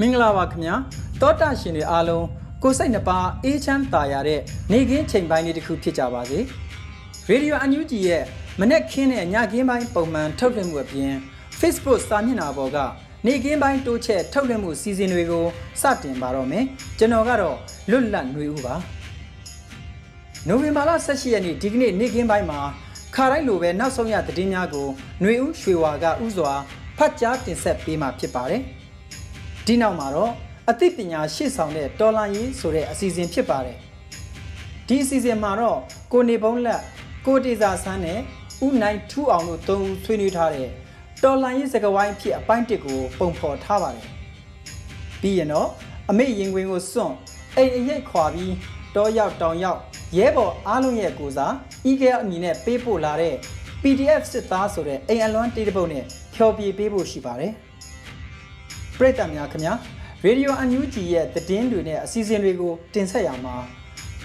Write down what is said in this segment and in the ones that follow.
မင်္ဂလာပါခင်ဗျာတောတာရှင်တွေအားလုံးကိုစိတ်နှပါအေးချမ်းသာရတဲ့နေကင်းချိန်ပိုင်းလေးတစ်ခုဖြစ်ကြပါစေရေဒီယိုအန်ယူဂျီရဲ့မနေ့ကင်းနဲ့ညကင်းပိုင်းပုံမှန်ထုတ်လွှင့်မှုအပြင် Facebook စာမျက်နှာပေါ်ကနေကင်းပိုင်းတိုးချက်ထုတ်လွှင့်မှုစီစဉ်တွေကိုစတင်ပါတော့မယ်ကျွန်တော်ကတော့လွတ်လပ်နေဦးပါနိုဝင်ဘာလ18ရက်နေ့ဒီကနေ့နေကင်းပိုင်းမှာခါတိုင်းလိုပဲနောက်ဆုံးရသတင်းများကိုຫນွေဦးရွှေဝါကဥစွာဖတ်ကြားတင်ဆက်ပေးမှာဖြစ်ပါတယ်။ ဒီနောက်မှာတော့အသိပညာရှေ့ဆောင်တဲ့တော်လန်ရေးဆိုတဲ့အစီအစဉ်ဖြစ်ပါတယ်ဒီအစီအစဉ်မှာတော့ကိုနေပုံးလက်ကိုတေစာဆန်းနဲ့ဦးနိုင်ထူအောင်တို့သုံးဦးဆွေးနွေးထားတဲ့တော်လန်ရေးစကားဝိုင်းဖြစ်အပိုင်းတစ်ကိုပုံဖော်ထားပါတယ်ပြီးရင်တော့အမေရင်ခွင်ကိုစွန့်အိမ်အရိတ်ခွာပြီးတောရောက်တောင်ရောက်ရဲဘော်အားလုံးရဲ့ကိုစားဤကဲအမည်နဲ့ပေးပို့လာတဲ့ PDF စစ်သားဆိုတဲ့အိမ်အလွမ်းတေးတပုတ်နဲ့ဖြော်ပြပေးဖို့ရှိပါတယ်။ ပရိသတ်များခင်ဗျာရေဒီယိုအန်ယူဂျီရဲ့သတင်းတွေနဲ့အစီအစဉ်တွေကိုတင်ဆက်ရမှာ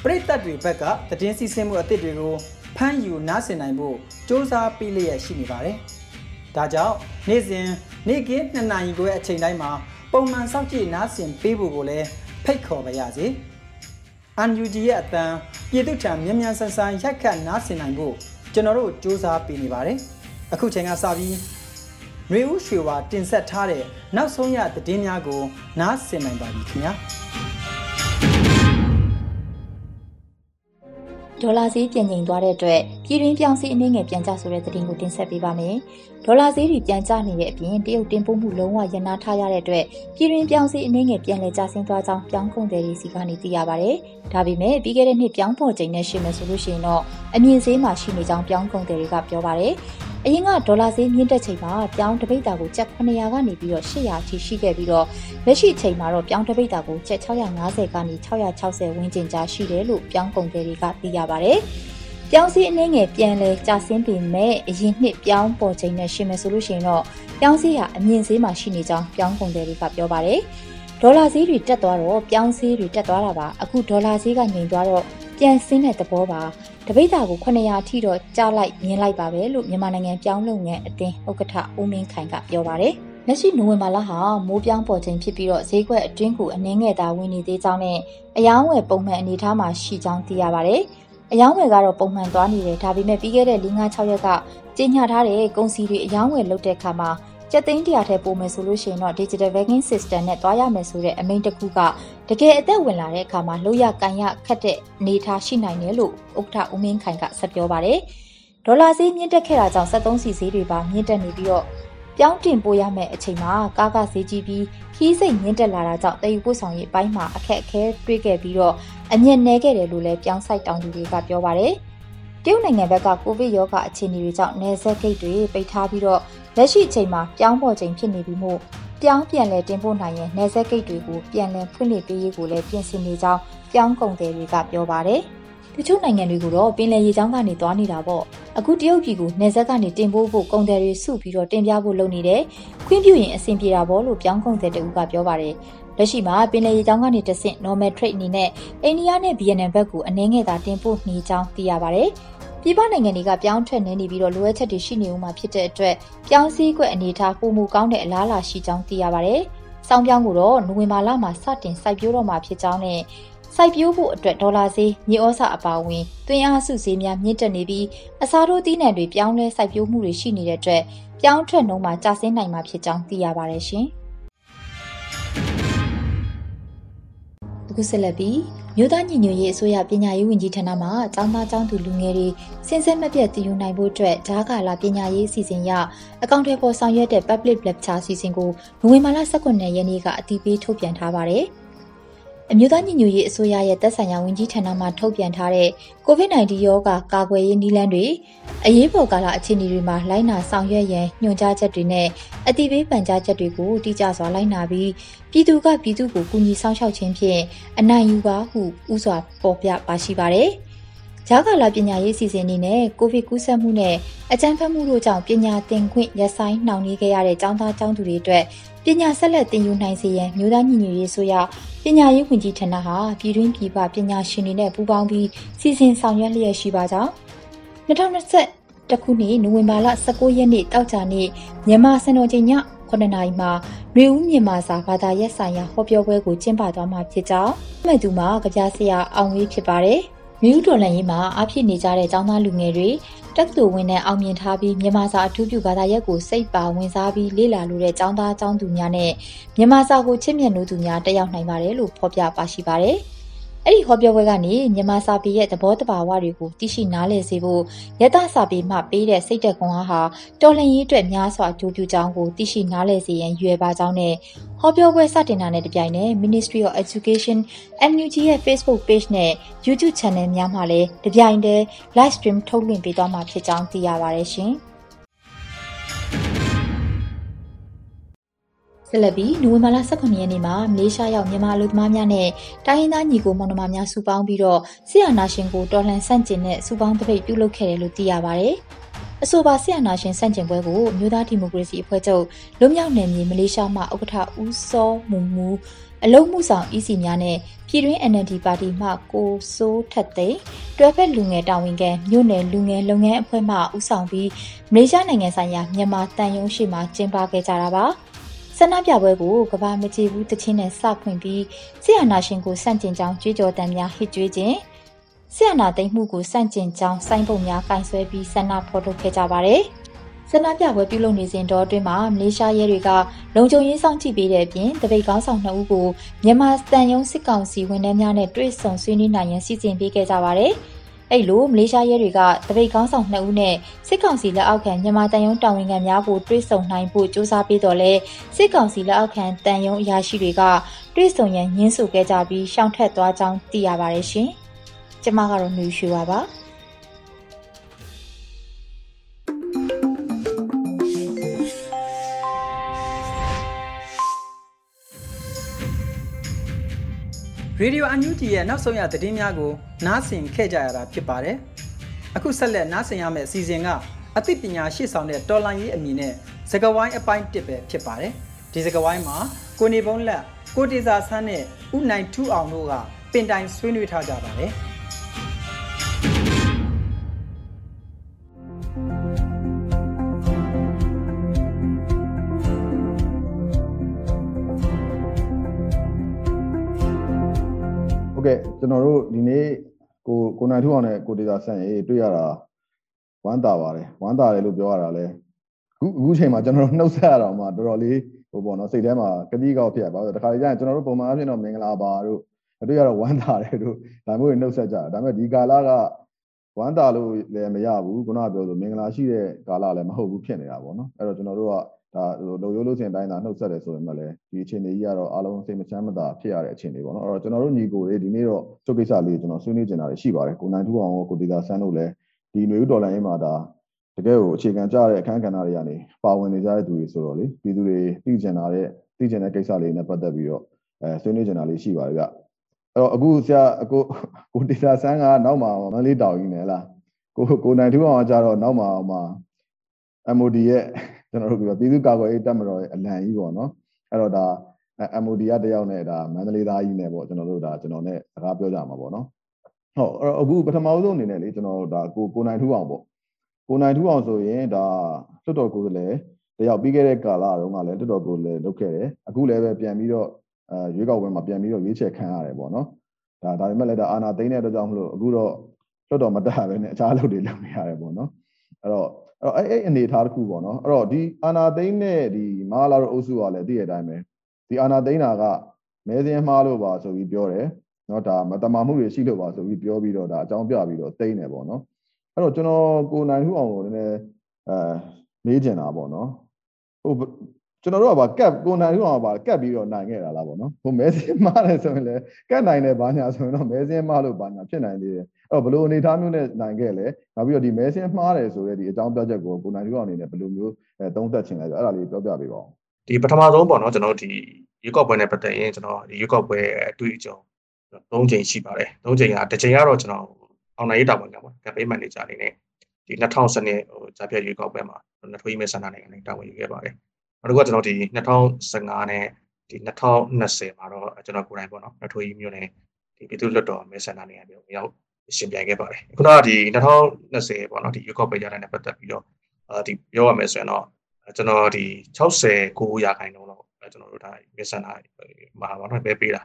ပရိသတ်တွေဘက်ကသတင်းစီစဉ်မှုအသစ်တွေကိုဖမ်းယူနားဆင်နိုင်ဖို့စ조사ပေးလျက်ရှိနေပါတယ်။ဒါကြောင့်နေ့စဉ်နေ့ကင်း2နာရီခွဲအချိန်တိုင်းမှာပုံမှန်စောင့်ကြည့်နားဆင်ပေးဖို့ကိုလည်းဖိတ်ခေါ်ပါရစေ။ UNG ရဲ့အတန်းပြည်သူ့ထံမြန်မြန်ဆန်ဆန်ရိုက်ခတ်နားဆင်နိုင်ဖို့ကျွန်တော်တို့စ조사ပေးနေပါတယ်။အခုချိန်ကစပြီး နှွေဦးရွှေဝါတင်ဆက်ထားတဲ့နောက်ဆုံးရသတင်းများကို နားဆင်နိုင်ပါပြီခင်ဗျာဒေါ်လာဈေးပြန်ကျိန်သွားတဲ့အတွက်ပြည်တွင်းပြောင်းစီအနှင်းငယ်ပြန်ကျဆိုတဲ့သတင်းကိုတင်ဆက်ပေးပါမယ်။ဒေါ်လာဈေးတွေပြန်ကျနေတဲ့အပြင်တရုတ်တင်ပို့မှုလုံးဝရန်နာထားရတဲ့အတွက်ပြည်တွင်းပြောင်းစီအနှင်းငယ်ပြန်လည်ကျဆင်းသွားကြောင်းပြောင်းကုန်တယ်စီကနေသိရပါဗျ။ဒါပေမဲ့ပြီးခဲ့တဲ့နှစ်ပြောင်းပေါ်ချိန်နဲ့ရှင်းမယ်ဆိုလို့ရှိရင်တော့အမြင့်ဈေးမှာရှိနေကြောင်းပြောင်းကုန်တယ်တွေကပြောပါဗျ။အရင်ကဒေါ်လာဈေးမြင့်တက်ချိန်မှာပြောင်းတပိတ်တာကိုကျပ်900ကနေပြီးတော့800အထိရှိခဲ့ပြီးတော့လက်ရှိချိန်မှာတော့ပြောင်းတပိတ်တာကိုကျပ်650ကနေ660ဝန်းကျင်ကြားရှိတယ်လို့ပြောင်းကုန်တယ်တွေကသိရပါတယ်။ ပြောင်းစည်းအနှင်းငယ်ပြန်လဲကျဆင်းပေမဲ့အရင်နှစ်ပြောင်းပေါ်ချိန်နဲ့ရှင်မယ်ဆိုလို့ရှိရင်တော့ပြောင်းစည်းဟာအမြင့်ဈေးမှာရှိနေကြောင်းပြောင်းကုန်တယ်တွေကပြောပါတယ်။ဒေါ်လာဈေးတွေတက်သွားတော့ပြောင်းဈေးတွေတက်သွားတာပါအခုဒေါ်လာဈေးကငြိမ်သွားတော့ပြန်ဆင်းတဲ့သဘောပါတပိတ်တာကို900အထိတော့ကြားလိုက်မြင်လိုက်ပါပဲလို့မြန်မာနိုင်ငံပြောင်းလုပ်ငန်းအသင်းဥက္ကဋ္ဌဦးမင်းခိုင်ကပြောပါတယ်လက်ရှိနိုဝင်ဘာလဟာမိုးပြောင်းပေါ်ချိန်ဖြစ်ပြီးတော့ဈေးကွက်အတွင်းကိုအနှင်းငယ်သာဝင်နေသေးကြောင်းနဲ့အယောင်းဝယ်ပုံမှန်အနေထားမှာရှိကြောင်းသိရပါတယ်။ အယောင်းဝယ်ကတော့ပုံမှန်သွားနေတယ်ဒါပေမဲ့ပြီးခဲ့တဲ့၄၅ -6 ရက်ကကြေညာထားတဲ့ကုန်စည်တွေအယောင်းဝယ်လုပ်တဲ့အခါမှာကျက်သိန်းတရာထဲပို့မယ်ဆိုလို့ရှိရင်တော့ digital banking system နဲ့တွားရမယ်ဆိုတဲ့အမိန့်တစ်ခုကတကယ်အသက်ဝင်လာတဲ့အခါမှာလို့ရကန်ရခတ်တဲ့အနေထားရှိနိုင်တယ်လို့ဥက္ကဋ္ဌဦးမင်းခိုင်ကဆက်ပြောပါတယ်။ဒေါ်လာဈေးမြင့်တက်ခဲ့တာကြောင့်73စီဈေးတွေပါမြင့်တက်နေပြီးတော့ ပြောင်းတင်ပို့ရမယ့်အချိန်မှာကားကဈေးကြီးပြီးခီးစိတ်မြင့်တက်လာတာကြောင့်တည်ယူပို့ဆောင်ရေးအပိုင်းမှာအခက်အခဲတွေ့ခဲ့ပြီးတော့အမြင့်နှဲခဲ့တယ်လို့လည်းပြောင်းဆိုင်တောင်သူတွေကပြောပါတယ်။တရုတ်နိုင်ငံဘက်ကကိုဗစ်ရောဂါအခြေအနေတွေကြောင့်နယ်စပ်ဂိတ်တွေပိတ်ထားပြီးတော့လက်ရှိအချိန်မှာပြောင်းပေါ်ချိန်ဖြစ်နေပြီးမို့ပြောင်းပြန်လဲတင်ပို့နိုင်ရင်နယ်စပ်ဂိတ်တွေကိုပြန်လည်ဖွင့်လှစ်ပေးရေးကိုလည်းပြင်ဆင်နေကြောင်းပြောင်းကုန်တယ်တွေကပြောပါတယ်။ တချို့နိုင်ငံတွေကိုတော့ပင်လယ်ရေကြောင်းကနေသွားနေတာပေါ့။အခုတရုတ်ပြည်ကိုနယ်စပ်ကနေတင်ပို့ဖို့ကုန်တယ်တွေစုပြီးတော့တင်ပြဖို့လုပ်နေတယ်။ခွင့်ပြုရင်အဆင်ပြေတာပေါ့လို့ပြောင်းကုန်တယ်တူကပြောပါတယ်။လက်ရှိမှာပင်လယ်ရေကြောင်းကနေတဆင့် normal trade အနေနဲ့အိန္ဒိယနဲ့ Vietnam ဘက်ကိုအနည်းငယ်သာတင်ပို့နေကြောင်းသိရပါတယ်။ပြည်ပနိုင်ငံတွေကပြောင်းထွက်နေနေပြီးတော့လိုအပ်ချက်တွေရှိနေဦးမှာဖြစ်တဲ့အတွက်ပြောင်းစည်းကွက်အနေထားပုံမူကောင်းတဲ့အလားအလာရှိကြောင်းသိရပါတယ်။စောင်းပြောင်းကိုတော့နိုဝင်ဘာလမှာစတင်စိုက်ပျိုးတော့မှာဖြစ်ကြောင်းနဲ့ စိုက်ပျိုးဖို့အတွက်ဒေါ်လာဈေးမြေဩစာအပါအဝင်သွင်းအားစုဈေးများမြင့်တက်နေပြီးအစားထိုးသီးနှံတွေပြောင်းလဲစိုက်ပျိုးမှုတွေရှိနေတဲ့အတွက်ပြောင်းထွက်နှုန်းမှာကျဆင်းနိုင်မှာဖြစ်ကြောင်းသိရပါတယ်ရှင်။အခုဆက်လက်ပြီးမြို့သားညီညွတ်ရေးအစိုးရပညာရေးဝန်ကြီးဌာနမှကျောင်းသားကျောင်းသူလူငယ်တွေစင်ဆက်မပြတ်တည်ယူနိုင်ဖို့အတွက်ဂျားကာလာပညာရေးအစီအစဉ်ရအကောင့်တွေပေါ်ဆောင်ရွက်တဲ့ Public Lecture အစီအစဉ်ကိုနိုဝင်ဘာလ18ရက်နေ့ကအတည်ပြုထုတ်ပြန်ထားပါတယ်။ အမျိုးသားညီညွတ်ရေးအစိုးရရဲ့သက်ဆိုင်ရာဝန်ကြီးဌာနမှထုတ်ပြန်ထားတဲ့ COVID-19 ရောဂါကာကွယ်ရေးနည်းလမ်းတွေအရေးပေါ်ကာလအခြေအနေတွေမှာလိုက်နာဆောင်ရွက်ရန်ညွှန်ကြားချက်တွေနဲ့အတိပေးပန်ကြားချက်တွေကိုတိကျစွာလိုက်နာပြီးပြည်သူကပြည်သူကိုကူညီဆောင်ရှောက်ခြင်းဖြင့်အနိုင်ယူပါဟုဥစွာပေါ်ပြပါရှိပါတယ်။ဂျာကာလာပညာရေးစီစဉ်အနေနဲ့ကိုဗစ်ကူးစက်မှုနဲ့အကြမ်းဖက်မှုတို့ကြောင့်ပညာသင်ခွင့်ရပ်ဆိုင်းနှောင့်နှေးခဲ့ရတဲ့ကျောင်းသားကျောင်းသူတွေအတွက် ပညာဆက်လက်သင်ယူနိုင်စေရန်မြို့သားညီညွတ်ရေးဆိုရပညာရေးဝန်ကြီးဌာနဟာပြည်တွင်းပြည်ပပညာရှင်တွေနဲ့ပူးပေါင်းပြီးစီစဉ်ဆောင်ရွက်လျက်ရှိပါကြောင်း2020တခုနှစ်နိုဝင်ဘာလ19ရက်နေ့တောက်ကြနေ့မြန်မာစံတော်ချိန်ည9နာရီမှာရွေဦးမြန်မာစာဘာသာရပ်ဆိုင်ရာဟောပြောပွဲကိုကျင်းပသွားမှာဖြစ်ကြောင်းမဲ့သူမှာကြပြဆရာအောင်ဝေးဖြစ်ပါတယ် မြူးတော်လန်ရေးမှာအဖြစ်နေကြတဲ့ចောင်းသားလူငယ်တွေတက္ကသိုလ်ဝင်နဲ့အောင်မြင်ထားပြီးမြန်မာစာအထူးပြုဘာသာရပ်ကိုစိတ်ပါဝင်စားပြီးလေ့လာလိုတဲ့ចောင်းသားចောင်းသူများနဲ့မြန်မာစာကိုချစ်မြတ်နိုးသူများတက်ရောက်နိုင်ပါတယ်လို့ဖော်ပြပါရှိပါတယ်။ အဲ့ဒီဟောပြောပွဲကနေမြန်မာစာပေရဲ့သဘောတဘာဝတွေကိုသိရှိနားလည်စေဖို့ယတစာပေမှပေးတဲ့စိတ်သက်ကွန်အားဟာတော်လှန်ရေးအတွက်များစွာကြိုးပြုကြောင်းကိုသိရှိနားလည်စေရန်ရွယ်ပါကြောင်းနဲ့ဟောပြောပွဲစတင်တာနဲ့တပြိုင်နက် Ministry of Education NUG ရဲ့ Facebook page နဲ့ YouTube channel များမှာလည်းတပြိုင်တည်း live stream ထုတ်လွှင့်ပေးသွားမှာဖြစ်ကြောင်းသိရပါတယ်ရှင်။ ဆက်လက်ပြီးနိုဝင်ဘာလ18ရက်နေ့မှာမလေးရှားရောက်မြန်မာလူသမားများနဲ့တိုင်းရင်းသားညီကိုမောင်နှမများစုပေါင်းပြီးတော့ဆီယနာရှင်ကိုတော်လှန်ဆန့်ကျင်တဲ့စုပေါင်းတပိတ်ပြုလုပ်ခဲ့တယ်လို့သိရပါဗျ။အဆိုပါဆီယနာရှင်ဆန့်ကျင်ပွဲကိုမြို့သားဒီမိုကရေစီအဖွဲ့ချုပ်လွတ်မြောက်နယ်မြေမလေးရှားမှဥက္ကဋ္ဌဦးစောမူမူအလုံးမှုဆောင် EC များနဲ့ပြည်တွင်း NLD ပါတီမှကိုစိုးထက်သိတွဲဖက်လူငယ်တာဝန်ခံမြို့နယ်လူငယ်လုပ်ငန်းအဖွဲ့မှဦးဆောင်ပြီးမလေးရှားနိုင်ငံဆိုင်ရာမြန်မာတန်ယုံရှိမှကျင်းပခဲ့ကြတာပါ။ ဆန္ဒပြပွဲကိုကဘာမကြည့်ဘူးတချင်းနဲ့စဖွင့်ပြီးဆီယနာရှင်ကိုစန့်ကျင်ကြောင်းကြွေးကြော်တမ်းများဟစ်ကြွေးခြင်းဆီယနာသိမ်းမှုကိုစန့်ကျင်ကြောင်းစိုင်းပုံများကင်ဆွဲပြီးဆန္ဒဖော်ထုတ်ခဲ့ကြပါတယ်။ဆန္ဒပြပွဲပြုလုပ်နေစဉ်တော့အတွင်းမှာမလေးရှားရဲတွေကလုံခြုံရေးဆောင်ကြည့်ပေးတဲ့အပြင်တပိတ်ကောင်းဆောင်နှစ်ဦးကိုမြန်မာတန်ယုံစစ်ကောင်စီဝန်ထမ်းများနဲ့တွေ့ဆုံဆွေးနွေးနိုင်ရန်စီစဉ်ပေးခဲ့ကြပါတယ်။ အဲ့လိုမလေးရှားရဲတွေကတပိတ်ကောင်းဆောင်2ဦးနဲ့စစ်ကောင်စီလက်အောက်ခံမြန်မာတန်ယုံတာဝန်ခံများကိုတွဲဆုံနိုင်ဖို့စ조사ပေးတော်လဲစစ်ကောင်စီလက်အောက်ခံတန်ယုံအရာရှိတွေကတွဲဆုံရန်ညှင်းဆိုခဲ့ကြပြီးရှောင်ထက်သွားကြောင်းသိရပါတယ်ရှင်။ကျမကတော့မျိုးရွှေပါပါ။ ရေဒီယိုအန်ယူဂျီရဲ့နောက်ဆုံးရသတင်းများကိုနားဆင်ခဲ့ကြရတာဖြစ်ပါတယ်။အခုဆက်လက်နားဆင်ရမယ့်အစီအစဉ်ကအသိပညာရှေ့ဆောင်တဲ့တော်လိုင်းရေးအမည်နဲ့စကဝိုင်းအပိုင်း1ပဲဖြစ်ပါတယ်။ဒီစကဝိုင်းမှာကိုနေပုံးလက်ကိုတေစာဆန်းနဲ့ဥနိုင်ထူအောင်တို့ကပင်တိုင်ဆွေးနွေးထားကြပါတယ်။ ကဲ့ကျွန်တော်တို့ဒီနေ့ကိုကိုနိုင်ထူအောင်နဲ့ကိုဒေတာဆန်ရေးတွေ့ရတာဝမ်းသာပါတယ်ဝမ်းသာတယ်လို့ပြောရတာလဲအခုအခုချိန်မှာကျွန်တော်တို့နှုတ်ဆက်ရတော့မှတော်တော်လေးဟိုပေါ့နော်စိတ်ထဲမှာကတိကောက်ဖြစ်ပါဆိုတခါလေကျရင်ကျွန်တော်တို့ပုံမှန်အဖြစ်တော့မင်္ဂလာပါတို့တွေ့ရတော့ဝမ်းသာတယ်တို့ဒါမျိုးတွေနှုတ်ဆက်ကြဒါပေမဲ့ဒီကာလကဝမ်းသာလို့လည်းမရဘူးခုနကပြောဆိုမင်္ဂလာရှိတဲ့ကာလလည်းမဟုတ်ဘူးဖြစ်နေတာပေါ့နော်အဲ့တော့ကျွန်တော်တို့က ဒါလုံရိုးလို့စင်တိုင်းသာနှုတ်ဆက်တယ်ဆိုရင်မှလည်းဒီအခြေအနေကြီးကတော့အားလုံးစိတ်မချမ်းမသာဖြစ်ရတဲ့အခြေအနေပေါ့နော်အဲ့တော့ကျွန်တော်တို့ညီကိုတွေဒီနေ့တော့ချုပ်ကိစ္စလေးကျွန်တော်ဆွေးနွေးနေတာရှိပါတယ်ကိုနိုင်ထူအောင်ကိုဒေတာဆန်းတို့လည်းဒီຫນွေဦးဒေါ်လာရင်းမှာဒါတကယ်ကိုအခြေခံကြတဲ့အခန်းကဏ္ဍတွေကနေပါဝင်နေကြတဲ့သူတွေဆိုတော့လေပြည်သူတွေသိကျင်လာတဲ့သိကျင်တဲ့ကိစ္စလေးနဲ့ပတ်သက်ပြီးတော့အဲဆွေးနွေးကျင်တာလေးရှိပါတယ်ဗျအဲ့တော့အခုဆရာကိုကိုဒေတာဆန်းကနောက်မှာမန်းလေးတောင်ကြီးနေလားကိုကိုနိုင်ထူအောင်ကကြတော့နောက်မှာမှာ MOD ရဲ့ ကျွန်တော်တို့ပြောပြည်သူ့ကာကွယ်ရေးတပ်မတော်ရဲ့အလံကြီးပေါ့နော်အဲ့တော့ဒါ MOD ကတယောက်နဲ့ဒါမန္တလေးသားကြီးနဲ့ပေါ့ကျွန်တော်တို့ဒါကျွန်တော်နဲ့စကားပြောကြမှာပေါ့နော်ဟုတ်အဲ့တော့အခုပထမဆုံးအနေနဲ့လေကျွန်တော်ဒါကိုကိုနိုင်ထူအောင်ပေါ့ကိုနိုင်ထူအောင်ဆိုရင်ဒါလွတ်တော်ကိုယ်စားလှယ်တယောက်ပြီးခဲ့တဲ့ကာလတုန်းကလည်းလွတ်တော်ကိုယ်စားလှယ်လုပ်ခဲ့တယ်အခုလည်းပဲပြန်ပြီးတော့အဲရွေးကောက်ပွဲမှာပြန်ပြီးတော့ရွေးချယ်ခံရတယ်ပေါ့နော်ဒါဒါပေမဲ့လည်းဒါအာနာသိန်းတဲ့အတွက်ကြောင့်မလို့အခုတော့လွတ်တော်မတက်ပဲနဲ့အခြားအလုပ်တွေလုပ်နေရတယ်ပေါ့နော် အဲ့တော့အဲ့တော့အဲ့အဲ့အနေထားတစ်ခုပေါ့နော်အဲ့တော့ဒီအာနာသိန်းနဲ့ဒီမဟာလာတို့အုပ်စုကလည်းသိရတဲ့အတိုင်းပဲဒီအာနာသိန်းတာကမဲစင်းမှားလို့ပါဆိုပြီးပြောတယ်နော်ဒါမတမာမှုတွေရှိလို့ပါဆိုပြီးပြောပြီးတော့ဒါအကြောင်းပြပြီးတော့သိန်းတယ်ပေါ့နော်အဲ့တော့ကျွန်တော်ကိုနိုင်ခုအောင်ကိုနည်းနည်းအဲမေးချင်တာပေါ့နော်ဟိုကျွန်တော်တို့ကဗာကက်ကိုနိုင်ခုအောင်ဗာကက်ပြီးတော့နိုင်ခဲ့တာလားပေါ့နော်ဟိုမဲစင်းမှားတယ်ဆိုရင်လည်းကက်နိုင်တယ်ဘာညာဆိုရင်တော့မဲစင်းမှားလို့ဘာညာဖြစ်နိုင်သေးတယ်အဲ့ တော့ဘလို့အနေထားမျိုးနဲ့နိုင်ခဲ့လဲနောက်ပြီးတော့ဒီမဲစင်းမှားတယ်ဆိုတဲ့ဒီအကြောင်းပြချက်ကိုကိုနိုင်ခုအောင်အနေနဲ့ဘယ်လိုမျိုးအဲသုံးသပ်ချင်လဲဆိုအဲ့ဒါလေးပြောပြပေးပါဦးဒီပထမဆုံးပေါ့နော်ကျွန်တော်ဒီရွေးကောက်ပွဲနဲ့ပတ်သက်ရင်ကျွန်တော်ဒီရွေးကောက်ပွဲအတွေ့အကြုံ၃ချိန်ရှိပါတယ်၃ချိန်ကတစ်ချိန်ကတော့ကျွန်တော်အောင်နိုင်ရေးတာဝန်ကပေါ့ကမ်ပိန်းမန်နေဂျာအနေနဲ့ဒီ2010နှစ်ဟိုဂျာပြရွေးကောက်ပွဲမှာနထွေးမဲဆန္ဒနိုင်ငံနဲ့တာဝန်ယူခဲ့ပါတယ်နောက်တစ်ခုကကျွန်တော်ဒီ2015နဲ့ဒီ2020မှာတော့ကျွန်တော်ကိုယ်တိုင်ပေါ့နော်နထွေးမြို့နယ်ဒီပြည်သူ့လွှတ်တော်မဲဆန္ဒနိုင်ငံမျိုးရောက် ရှင်ပြိုင်ခဲ့ပါတယ်ခုနကဒီ2020ပေါ့နော်ဒီရွေးကောက်ပွဲရတဲ့နဲ့ပတ်သက်ပြီးတော့အာဒီပြောရမယ်ဆိုရင်တော့ကျွန်တော်ဒီ69ရာခိုင်နှုန်းတော့ကျွန်တော်တို့ဒါမဲဆန္ဒမှာပေါ့နော်ပဲပေးတာ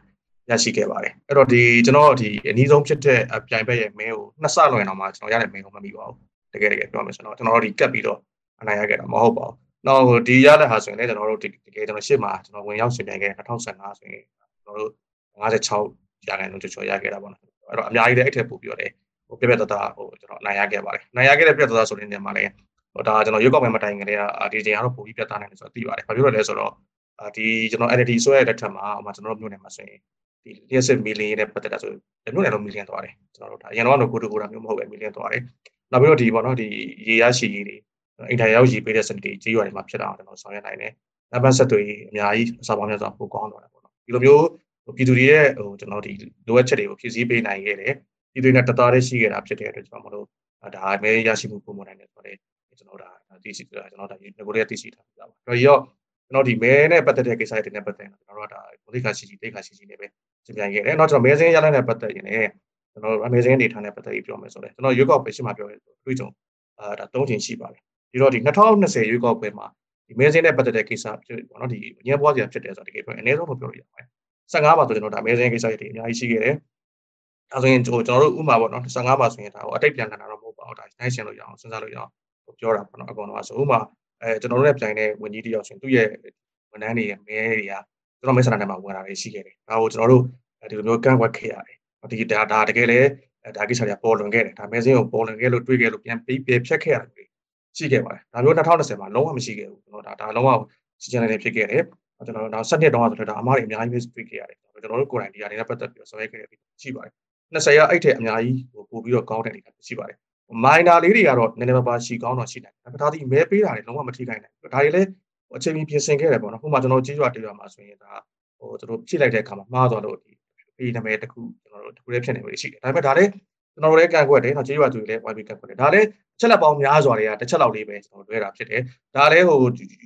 ရရှိခဲ့ပါတယ်အဲ့တော့ဒီကျွန်တော်ဒီအနည်းဆုံးဖြစ်တဲ့ပြိုင်ဘက်ရဲ့မဲကိုနှစ်ဆလွန်အောင်မှကျွန်တော်ရတဲ့မဲကိုမမိပါဘူးတကယ်တကယ်ပြောမယ်ဆိုတော့ကျွန်တော်တို့ဒီကတ်ပြီးတော့အနိုင်ရခဲ့တာမဟုတ်ပါဘူးနောက်ဒီရတဲ့ဟာဆိုရင်လည်းကျွန်တော်တို့တကယ်ကျွန်တော်ရှေ့မှာကျွန်တော်ဝင်ရောက်ရှင်ပြိုင်ခဲ့2015ဆိုရင်ကျွန်တော်တို့56ရာခိုင်နှုန်းကျော်ကျော်ရခဲ့တာပေါ့နော် အဲ့တော့အများကြီးလည်းအဲ့ထက်ပိုပြီးတော့လည်းဟိုပြပြတတဟိုကျွန်တော်အနိုင်ရခဲ့ပါတယ်နိုင်ရခဲ့တဲ့ပြပြတတဆိုတဲ့နေရာမှာလည်းဟိုဒါကျွန်တော်ရွေးကောက်ပွဲမတိုင်ခင်တည်းကဒီချိန်ကတော့ပိုပြီးပြတ်သားနိုင်တယ်ဆိုတော့သိပါတယ်ဘာဖြစ်လို့လဲဆိုတော့ဒီကျွန်တော် NLD ဆွဲရတဲ့ထက်မှာဟိုမှာကျွန်တော်တို့မြို့နယ်မှာဆိုရင်ဒီလျှက်စစ်မီလီယံနဲ့ပတ်သက်တာဆိုရင်မြို့နယ်လုံးမီလီယံသွားတယ်ကျွန်တော်တို့ဒါအရင်တော့ကိုတူကိုတာမျိုးမဟုတ်ပဲမီလီယံသွားတယ်နောက်ပြီးတော့ဒီပေါ့နော်ဒီရေရရှိရေးတွေအိမ်ထိုင်ရောက်ရေးပေးတဲ့စနစ်တွေကြေးရွာတွေမှာဖြစ်တာကျွန်တော်ဆောင်ရွက်နိုင်တယ်။နံပါတ်ဆက်တွေအများကြီးအစာပေါင်းများစွာပိုကောင်းတော့တယ်ပေါ့နော်။ဒီလိုမျိုး ပြည်သူတွေရဲ့ဟိုကျွန်တော်ဒီလိုအပ်ချက်တွေကိုဖြည့်ဆည်းပေးနိုင်ခဲ့တယ်။ပြည်သူတွေနဲ့တသားတည်းရှိခဲ့တာဖြစ်တဲ့အတွက်ကျွန်တော်မလို့ဒါအမဲရရှိမှုပုံမှန်နိုင်တယ်ဆိုတော့ကျွန်တော်ဒါသိရှိကျွန်တော်ဒါငကိုလေးသိရှိထားပြပါ။တော်ရောကျွန်တော်ဒီမဲနဲ့ပတ်သက်တဲ့ကိစ္စတွေနဲ့ပတ်သက်ရင်ကျွန်တော်တို့ဒါဘုလိခါရှိရှိတိတ်ခါရှိရှိနဲ့ပဲပြင်ပြခဲ့တယ်။နောက်ကျွန်တော်မဲစင်းရလနဲ့ပတ်သက်ရင်လည်းကျွန်တော်အမဲစင်းအနေထားနဲ့ပတ်သက်ပြီးပြောမယ်ဆိုတော့ကျွန်တော်ရွေးကောက်ပဲရှင်းမှပြောရဲဆိုတွေ့ကြုံအာဒါ၃ချိန်ရှိပါတယ်ဒီတော့ဒီ2020ရွေးကောက်ပွဲမှာဒီမဲစင်းနဲ့ပတ်သက်တဲ့ကိစ္စဖြစ်ပေါ့နော်ဒီအငြင်းပွားစရာဖြစ်တယ်ဆိုတော့တကယ်ပြောရင်အနည်းဆုံးလို့ပြောလို့ရပါတယ် 15ပါဆိုကျွန်တော်ဒါမဲစင်းကိစ္စတွေအများကြီးရှိခဲ့တယ်ဒါဆိုရင်ကျွန်တော်တို့ဥမာပေါ့နော်15ပါဆိုရင်ဒါဟိုအတိတ်ပြန်ခံတာတော့မဟုတ်ပါဘူးဒါနိုင်ရှင်လို့ရအောင်စဉ်းစားလို့ရအောင်ပြောတာပေါ့နော်အကောင်တော့ဆိုဥမာအဲကျွန်တော်တို့နဲ့ပြိုင်တဲ့ဝင်ကြီးတယောက်ဆိုရင်သူ့ရဲ့ဝန်ထမ်းတွေရဲ့မဲတွေကကျွန်တော်မဲဆန္ဒနယ်မှာဝင်လာတွေရှိခဲ့တယ်ဒါကိုကျွန်တော်တို့ဒီလိုမျိုးကန့်ကွက်ခဲ့ရတယ်ဒီဒါဒါတကယ်လည်းဒါကိစ္စတွေကပေါ်လွင်ခဲ့တယ်ဒါမဲစင်းကိုပေါ်လွင်ခဲ့လို့တွေးခဲ့လို့ပြန်ပြီးပြဖြတ်ခဲ့ရတယ်ရှိခဲ့ပါတယ်ဒါမျိုး2020မှာလုံးဝမရှိခဲ့ဘူးကျွန်တော်ဒါဒါလုံးဝစီချန်နယ်ဖြစ်ခဲ့တယ် ကျွန်တော်နောက်7နှစ်တုန်းကဆိုတော့ဒါအမားတွေအများကြီးပဲတွေ့ခဲ့ရတယ်ကျွန်တော်တို့ကိုယ်တိုင်ဒီအရာတွေနဲ့ပတ်သက်ပြီးတော့ဆောင်ရွက်ခဲ့တယ်ရှိပါတယ်20ရအဲ့ထက်အများကြီးပို့ပြီးတော့ကောင်းတဲ့အနေနဲ့ရှိပါတယ်မိုင်နာလေးတွေကတော့နည်းနည်းပါးပါးရှိကောင်းတော့ရှိတယ်ဒါဒါဒီမဲပေးတာတွေလုံးဝမထိခိုက်နိုင်ဘူးဒါတွေလည်းအချိန်ကြီးပြင်ဆင်ခဲ့တယ်ပေါ့နော်ဟိုမှာကျွန်တော်ကြီးရွာတရွာမှာဆိုရင်ဒါဟိုတို့ဖြည့်လိုက်တဲ့အခါမှာမှားသွားလို့ဒီပေးနာမည်တစ်ခုကျွန်တော်တို့တစ်ခုလေးဖြစ်နေလို့ရှိတယ်ဒါပေမဲ့ဒါလည်းကျွန်တော်တို့လည်းကန်ကွက်တယ်နော်ကြေးရွာသူတွေလည်း YB ကန်ကွက်တယ်ဒါလည်းအ ချက်လက်ပေါင်းများစွာတွေကတစ်ချက်လောက်လေးပဲကျွန်တော်လွဲတာဖြစ်တယ်ဒါလည်းဟို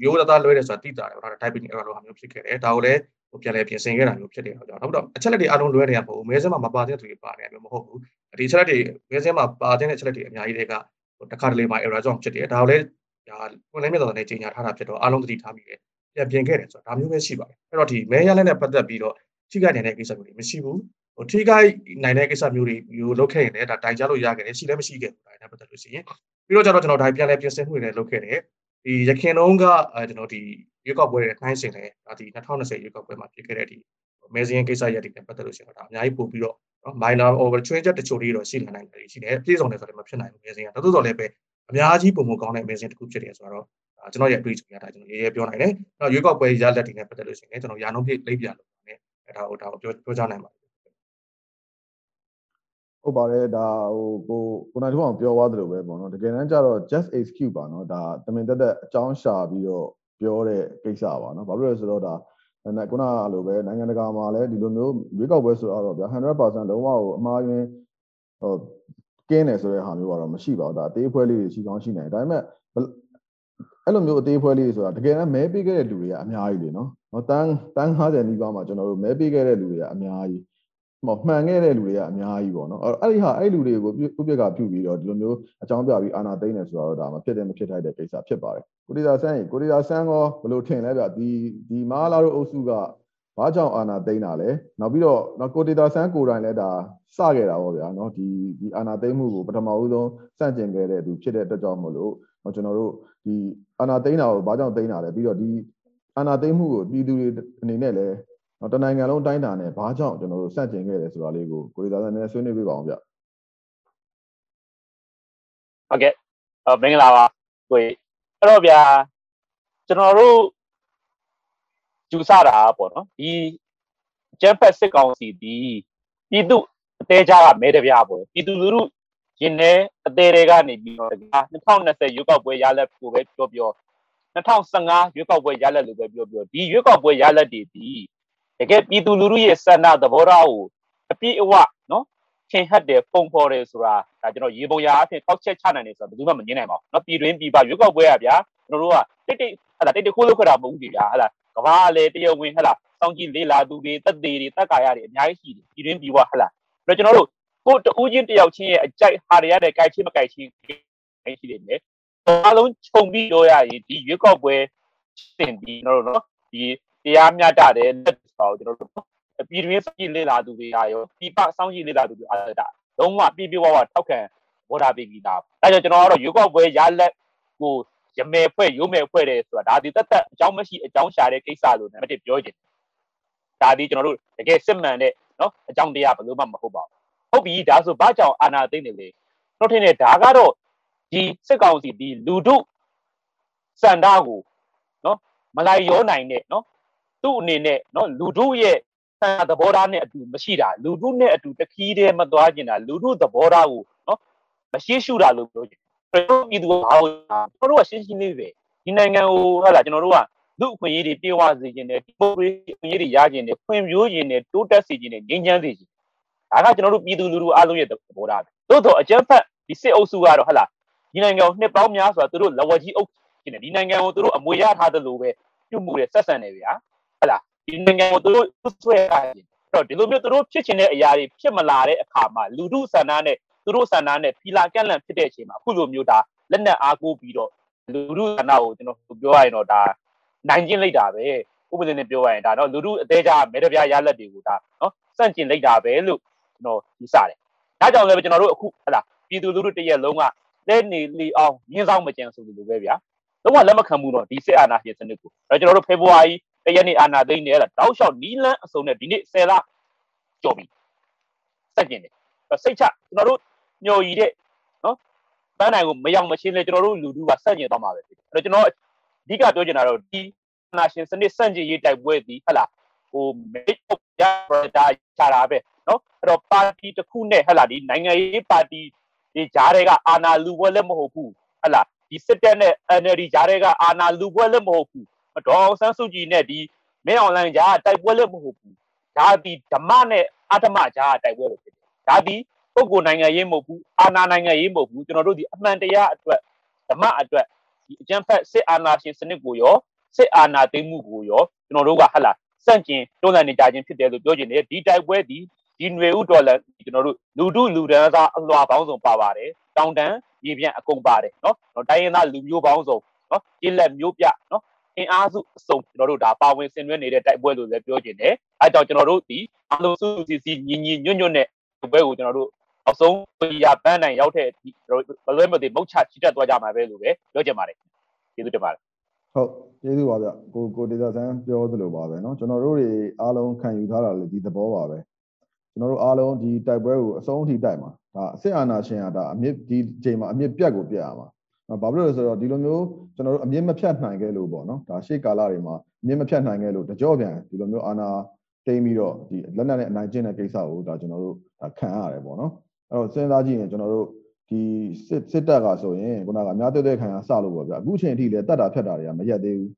ရိုးသားသားလွဲတယ်ဆိုတာသိတာတယ်ပေါ့နော် typing error လိုဟာမျိုးဖြစ်ခဲ့တယ်ဒါကိုလည်းဟိုပြန်လဲပြင်ဆင်ခဲ့တာမျိုးဖြစ်တယ်တော့နောက်တော့အချက်လက်တွေအားလုံးလွဲနေတာမဟုတ်ဘူးမဲစင်းမှာမပါတဲ့သူတွေပါနေတာမျိုးမဟုတ်ဘူးဒီအချက်လက်တွေမဲစင်းမှာပါတဲ့အချက်လက်တွေအများကြီးတွေကဟိုတစ်ခါတလေမှာ error ကြောင့်ဖြစ်တယ်ဒါကိုလည်းဒါဝင်လဲမြတ်တော်နဲ့ကြီးညာထားတာဖြစ်တော့အားလုံးသတိထားမိတယ်ပြန်ပြင်ခဲ့တယ်ဆိုတာဒါမျိုးပဲရှိပါတယ်အဲ့တော့ဒီမဲရလက်နဲ့ပတ်သက်ပြီးတော့ထိခိုက်နေတဲ့ကိစ္စမျိုးတွေမရှိဘူး ဟိုထိခိုက်နိုင်တဲ့ကိစ္စမျိုးတွေမျိုးလုပ်ခဲ့ရင်လည်းဒါတိုင်ကြလို့ရခဲ့တယ်ရှိလည်းမရှိခဲ့ဘူးဒါနဲ့ပတ်သက်လို့ရှိရင်ပြီးတော့ကျတော့ကျွန်တော်ဒါပြန်လဲပြင်ဆင်မှုတွေလည်းလုပ်ခဲ့တယ်ဒီရခင်တုန်းကအဲကျွန်တော်ဒီရွေးကောက်ပွဲတွေနှိုင်းစင်တယ်ဒါဒီ2020ရွေးကောက်ပွဲမှာဖြစ်ခဲ့တဲ့ဒီမဲစင်းကိစ္စရပ်တွေနဲ့ပတ်သက်လို့ရှိရင်တော့ဒါအများကြီးပို့ပြီးတော့နော် minor over change တချို့တွေတော့ရှိနိုင်တယ်ရှိတယ်ပြည်စုံတယ်ဆိုတော့မဖြစ်နိုင်ဘူးမဲစင်းကတိုးတိုးတော်လည်းပဲအများကြီးပုံမကောင်းတဲ့မဲစင်းတစ်ခုဖြစ်တယ်ဆိုတော့ကျွန်တော်ရဲ့အတွေ့အကြုံရတာကျွန်တော်ရေးရေးပြောနိုင်တယ်။နောက်ရွေးကောက်ပွဲရလက်တွေနဲ့ပတ်သက်လို့ရှိရင်ကျွန်တော်ရာနှုန်းပြလိပ်ပြလို့ねဒါကိုဒါကိုပြောပြောကြနိုင်ပါတယ် ဟုတ်ပါတယ်ဒါဟိုကိုကိုနိုင်တို့အောင်ပြောသွားသလိုပဲပေါ့နော်တကယ်တမ်းကျတော့ just excuse ပါနော်ဒါတမင်တက်တက်အကြောင်းရှာပြီးတော့ပြောတဲ့ကိစ္စပါနော်ဘာလို့လဲဆိုတော့ဒါအဲ့ခုနကလိုပဲနိုင်ငံတကာမှာလည်းဒီလိုမျိုးရွေးကောက်ပွဲဆိုတော့ဗျာ100%လုံးဝကိုအမှားယွင်းဟိုကင်းတယ်ဆိုတဲ့ဟာမျိုးကတော့မရှိပါဘူးဒါအသေးဖွဲလေးတွေရှိကောင်းရှိနေတယ်ဒါပေမဲ့အဲ့လိုမျိုးအသေးဖွဲလေးတွေဆိုတာတကယ်တမ်းမဲပေးခဲ့တဲ့လူတွေကအများကြီးလေနော်နော်တန်းတန်း50နီးပါးမှာကျွန်တော်တို့မဲပေးခဲ့တဲ့လူတွေကအများကြီး ဟောမှန်ခဲ့တဲ့လူတွေကအများကြီးပေါ့နော်အဲ့ဒီဟာအဲ့လူတွေကိုဥပ္ပကပြုပြီးတော့ဒီလိုမျိုးအကြောင်းပြပြီးအာနာသိမ့်နေဆိုတော့ဒါမဖြစ်တဲ့မဖြစ်ထိုက်တဲ့ကိစ္စဖြစ်ပါတယ်ကိုရီးယားဆန်းကိုရီးယားဆန်းကောဘယ်လိုထင်လဲဗျဒီဒီမာလာတို့အုပ်စုကဘာကြောင့်အာဏာသိမ်းတာလဲနောက်ပြီးတော့နော်ကိုဒေတာဆန်းကိုတိုင်လည်းဒါစခဲ့တာပေါ့ဗျာနော်ဒီဒီအာဏာသိမ်းမှုကိုပထမဦးဆုံးစန့်ကျင်ခဲ့တဲ့သူဖြစ်တဲ့အတွက်ကြောင့်မလို့ကျွန်တော်တို့ဒီအာဏာသိမ်းတာကိုဘာကြောင့်သိမ်းတာလဲပြီးတော့ဒီအာဏာသိမ်းမှုကိုပြည်သူတွေအနေနဲ့လည်း တနိုင်ငံလုံးတိုင်းတာနဲ့ဘာကြောင့်ကျွန်တော်တို့စန့်ကျင်ခဲ့တယ်ဆိုတာလေးကိုကိုဒေတာဆန်းနဲ့ဆွေးနွေးပြပါအောင်ဗျဟုတ်ကဲ့အမင်္ဂလာပါကိုအဲ့တော့ဗျာကျွန်တော်တို့ကျူဆတာပေါ့နော်ဒီကျန်းဖက်စစ်ကောင်စီဒီပြည်သူအသေးချာကမဲတပြားပေါ့ပြည်သူလူထုရင်ထဲအသေးတွေကနေပြီးတော့2020ရွေးကောက်ပွဲရလက်ကိုပဲပြောပြော2015ရွေးကောက်ပွဲရလက်လို့ပဲပြောပြောဒီရွေးကောက်ပွဲရလက်တွေဒီ တကယ်ပြည်သူလူထုရဲ့ဆန္ဒသဘောထားကိုအပြည့်အဝနော်ထင်ဟပ်တယ်ပုံဖော်တယ်ဆိုတာဒါကျွန်တော်ရေပုံရာအဖြစ်ပောက်ချက်ချနိုင်တယ်ဆိုတာဘယ်သူမှမငင်းနိုင်ပါဘူးနော်ပြည်တွင်းပြည်ပရွေးကောက်ပွဲရဗျာကျွန်တော်တို့ကတိတ်တိတ်ဟဲ့လားတိတ်တိတ်ခိုးလုပ်ခတာမဟုတ်ဘူးကြာဟဲ့လားကဘာလေတရုတ်ဝင်ဟဲ့လားစောင်းကြည့်လေးလာသူတွေတက်သေးတွေတက်ကာရတွေအများကြီးရှိတယ်ပြည်တွင်းပြည်ပဟဲ့လားအဲ့တော့ကျွန်တော်တို့ကိုတူးချင်းတယောက်ချင်းရဲ့အကြိုက်ဟာတွေရတဲ့ကြိုက်ချင်းမကြိုက်ချင်းအဲ့ရှိနေတယ်အားလုံးခြုံပြီးတော့ရရင်ဒီရွေးကောက်ပွဲတင်ပြီးကျွန်တော်တို့နော်ဒီတရားမျှတတယ်လက် ဆောင်ကျွန်တော်တို့ပြည်တွင်းစီလေးလာသူတွေအားရောပြည်ပစောင်းကြည့်လေးလာသူတွေအားတာလုံးဝပြပြဝဝထောက်ခံဘောဓာပေးပြီးသားဒါကြောင့်ကျွန်တော်ကတော့ရွေးကောက်ပွဲရလက်ကိုရမယ်ဖွဲ့ရုံးမယ်ဖွဲ့တယ်ဆိုတာဒါဒီတက်တက်အကြောင်းမရှိအကြောင်းရှာတဲ့ကိစ္စလို့နံပါတ်1ပြောချင်ဒါဒီကျွန်တော်တို့တကယ်စစ်မှန်တဲ့နော်အကြောင်းတရားဘယ်လိုမှမဟုတ်ပါဘူးဟုတ်ပြီဒါဆိုဘာကြောင့်အာဏာသိမ်းနေလဲတော့ထင်တယ်ဒါကတော့ဒီစစ်ကောင်စီဒီလူထုစန္ဒကိုနော်မလိုက်ရောနိုင်တဲ့နော် သူ့အနေနဲ့နော်လူထုရဲ့ဆန္ဒသဘောထားနဲ့အတူမရှိတာလူထုနဲ့အတူတခီးတည်းမသွားကျင်တာလူထုသဘောထားကိုနော်မရှိရှုတာလို့ပြောချင်ကျွန်တော်ပြည်သူကဘာလို့ကျွန်တော်တို့ကရှင်းရှင်းလေးပဲဒီနိုင်ငံကိုဟုတ်လားကျွန်တော်တို့ကလူအခွင့်အရေးတွေပြေဝစေခြင်းနဲ့ဒီမိုကရေစီအခွင့်အရေးတွေရခြင်းနဲ့ဖွံ့ဖြိုးခြင်းနဲ့တိုးတက်စေခြင်းနဲ့ငြိမ်းချမ်းစေခြင်းဒါကကျွန်တော်တို့ပြည်သူလူထုအားလုံးရဲ့သဘောထားသို့တော့အကြမ်းဖက်ဒီစစ်အုပ်စုကတော့ဟုတ်လားဒီနိုင်ငံကိုနှစ်ပေါင်းများစွာသူတို့လဝကြီးအုပ်ခြင်းနဲ့ဒီနိုင်ငံကိုသူတို့အမွေရထားသလိုပဲပြုမှုတဲ့ဆက်ဆံနေဗျာ ဟုတ်လားဒီနိုင်ငံကိုသူတို့ဆွဲထားခြင်းအဲ့တော့ဒီလိုမျိုးသူတို့ဖြစ်ချင်တဲ့အရာတွေဖြစ်မလာတဲ့အခါမှာလူထုဆန္ဒနဲ့သူတို့ဆန္ဒနဲ့ဖီလာကန့်လန့်ဖြစ်တဲ့အချိန်မှာအခုလိုမျိုးဒါလက်နက်အားကိုးပြီးတော့လူထုဆန္ဒကိုကျွန်တော်ပြောရရင်တော့ဒါနိုင်ကျင့်လိုက်တာပဲဥပဒေနဲ့ပြောရရင်ဒါတော့လူထုအသေးချာမဲတပြားရလက်တွေကိုဒါနော်စန့်ကျင်လိုက်တာပဲလို့ကျွန်တော်ယူဆတယ်ဒါကြောင့်လည်းကျွန်တော်တို့အခုဟလာပြည်သူလူထုတရက်လုံးကလဲနေလီအောင်ရင်းဆောင်မကြံဆိုလိုပဲဗျာလုံးဝလက်မခံဘူးတော့ဒီစစ်အာဏာရှင်စနစ်ကိုအဲကျွန်တော်တို့ဖေဖော်ဝါရီ တရက်နေ့အာဏာသိမ်းနေရတာတောက်လျှောက်နီးလန်းအစုံနဲ့ဒီနေ့10လကျော်ပြီစက်ကျင်တယ်စိတ်ချကျွန်တော်တို့ညှို့ရည်တဲ့နော်ပန်းနိုင်ကိုမရောက်မချင်းလဲကျွန်တော်တို့လူထုကစက်ကျင်သွားမှာပဲဖြစ်တယ်အဲ့တော့ကျွန်တော်အဓိကပြောချင်တာတော့ဒီအာဏာရှင်စနစ်စန့်ကျင်ရေးတိုက်ပွဲဒီဟလာဟိုမိတ်ရပရဒါချတာပဲနော်အဲ့တော့ပါတီတစ်ခုနဲ့ဟလာဒီနိုင်ငံရေးပါတီဒီဂျားတွေကအာဏာလူပွဲလည်းမဟုတ်ဘူးဟလာဒီစစ်တပ်နဲ့ NLD ဂျားတွေကအာဏာလူပွဲလည်းမဟုတ်ဘူး ဒေါ်ဆန်းစုကြည်နဲ့ဒီမင်းအွန်လိုင်းဂျားတိုက်ပွဲလည်းမဟုတ်ဘူးဒါဒီဓမ္မနဲ့အဓမ္မဂျားတိုက်ပွဲလို့ဖြစ်တယ်ဒါဒီပုဂ္ဂိုလ်နိုင်ငံရေးမဟုတ်ဘူးအာဏာနိုင်ငံရေးမဟုတ်ဘူးကျွန်တော်တို့ဒီအမှန်တရားအတွက်ဓမ္မအတွက်ဒီအကျန်းဖက်စစ်အာဏာရှင်စနစ်ကိုရောစစ်အာဏာသိမ်းမှုကိုရောကျွန်တော်တို့ကဟလာစန့်ကျင်တွန်းလှန်နေကြခြင်းဖြစ်တယ်လို့ပြောချင်တယ်ဒီတိုက်ပွဲဒီဒီຫນွေဥတော်လည်းကျွန်တော်တို့လူထုလူဒန်းစားအလွှာပေါင်းစုံပါပါတယ်တောင်တန်းရေပြန့်အကုန်ပါတယ်နော်တိုင်းရင်းသားလူမျိုးပေါင်းစုံနော်ကျေးလက်မျိုးပြနော် အင်အားစုအစုံကျွန်တော်တို့ဒါပါဝင်ဆင်နွှဲနေတဲ့တိုက်ပွဲလို့လည်းပြောချင်တယ်အဲကြောင့်ကျွန်တော်တို့ဒီအလုံးစုစီစီညီညီညွတ်ညွတ်နဲ့ဘဲကိုကျွန်တော်တို့အဆုံးပြပန်းနိုင်ရောက်တဲ့ဘလွဲမသိမုတ်ချချီတက်သွားကြမှာပဲလို့ပဲပြောချင်ပါတယ်ကျေးဇူးတင်ပါတယ်ဟုတ်ကျေးဇူးပါဗျကိုကိုဒေတာဆန်းပြောသလိုပါပဲเนาะကျွန်တော်တို့တွေအားလုံးခံယူထားတာလေဒီသဘောပါပဲကျွန်တော်တို့အားလုံးဒီတိုက်ပွဲကိုအဆုံးအထိတိုက်မှာဒါအစစ်အာဏာရှင်ကဒါအမြင့်ဒီအချိန်မှာအမြင့်ပြတ်ကိုပြတ်ရမှာ ဘာဖြစ်လို့လဲဆိုတော့ဒီလိုမျိုးကျွန်တော်တို့အမြင့်မဖြတ်နိုင်ခဲ့လို့ပေါ့နော်ဒါရှေ့ကာလတွေမှာအမြင့်မဖြတ်နိုင်ခဲ့လို့တကြောပြန်ဒီလိုမျိုးအာဏာတိမ့်ပြီးတော့ဒီလက်နက်နဲ့အနိုင်ကျင့်တဲ့ကိစ္စကိုဒါကျွန်တော်တို့ဒါခံရတယ်ပေါ့နော်အဲ့တော့စဉ်းစားကြည့်ရင်ကျွန်တော်တို့ဒီစစ်စစ်တပ်ကဆိုရင်ခုနကအများတဲ့တဲ့ခံရစလို့ပေါ့ဗျာအခုချိန်အထိလည်းတတ်တာဖြတ်တာတွေကမရက်သေးဘူး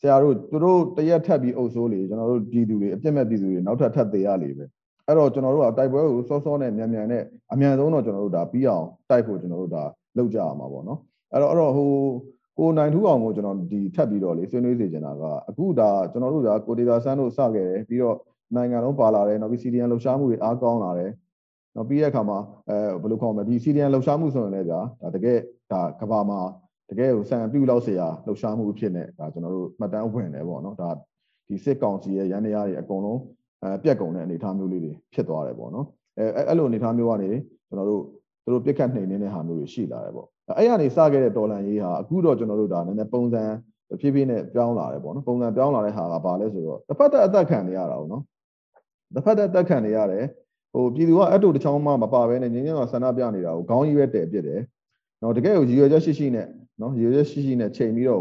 ဆရာတို့သူတို့တရက်ထက်ပြီးအုပ်ဆိုးလေကျွန်တော်တို့ပြည်သူတွေအပြစ်မဲ့ပြည်သူတွေနောက်ထပ်ထပ်သေးရလေပဲအဲ့တော့ကျွန်တော်တို့ကတိုက်ပွဲကိုစောစောနဲ့မြန်မြန်နဲ့အမြန်ဆုံးတော့ကျွန်တော်တို့ဒါပြီးအောင်တိုက်ဖို့ကျွန်တော်တို့ဒါလုပ်ကြရမှာပေါ့နော် အဲ့တော့အဲ့တော့ဟိုကိုနိုင်ထူးအောင်ကိုကျွန်တော်ဒီထပ်ပြီးတော့လေဆွေးနွေးစေချင်တာကအခုဒါကျွန်တော်တို့ဒါကိုဒေတာဆန်းတို့စခဲ့တယ်ပြီးတော့နိုင်ငံလုံးပါလာတယ်နောက်ပြီး CDN လှုပ်ရှားမှုတွေအားကောင်းလာတယ်နောက်ပြီးတဲ့အခါမှာအဲဘယ်လိုခေါ်မလဲဒီ CDN လှုပ်ရှားမှုဆိုရင်လည်းဗျာဒါတကယ်ဒါကဘာမှာတကယ်ကိုစံပြူလောက်เสียလှုပ်ရှားမှုအဖြစ်နဲ့ဒါကျွန်တော်တို့မှတ်တမ်းဝင်တယ်ပေါ့နော်ဒါ ဒီစစ်ကောင်စီရဲ့ရန်တရားတွေအကုန်လုံးအဲပြက်ကုန်တဲ့အနေအထားမျိုးလေးတွေဖြစ်သွားတယ်ပေါ့နော်အဲအဲ့လိုအနေအထားမျိုးကနေကျွန်တော်တို့သူတို့ပြက်ခတ်နှိမ်နေတဲ့ဟာမျိုးတွေရှိလာတယ်ပေါ့ အဲ့ရနေစခဲ့တဲ့တော်လန်ရေးဟာအခုတော့ကျွန်တော်တို့ဒါနည်းနည်းပုံစံဖြည်းဖြည်းနဲ့ပြောင်းလာတယ်ပေါ့နော်ပုံစံပြောင်းလာတဲ့ဟာကဘာလဲဆိုတော့တစ်ဖက်သက်အသက်ခံနေရတာပေါ့နော်တစ်ဖက်သက်အသက်ခံနေရတယ်ဟိုပြည်သူကအတူတစ်ချောင်းမှမပါဘဲနဲ့ငင်းငင်းတော့ဆန္ဒပြနေတာကိုခေါင်းကြီးပဲတည်ပြစ်တယ်နော်တကယ်ကိုရည်ရွယ်ချက်ရှိရှိနဲ့နော်ရည်ရွယ်ချက်ရှိရှိနဲ့ချိန်ပြီးတော့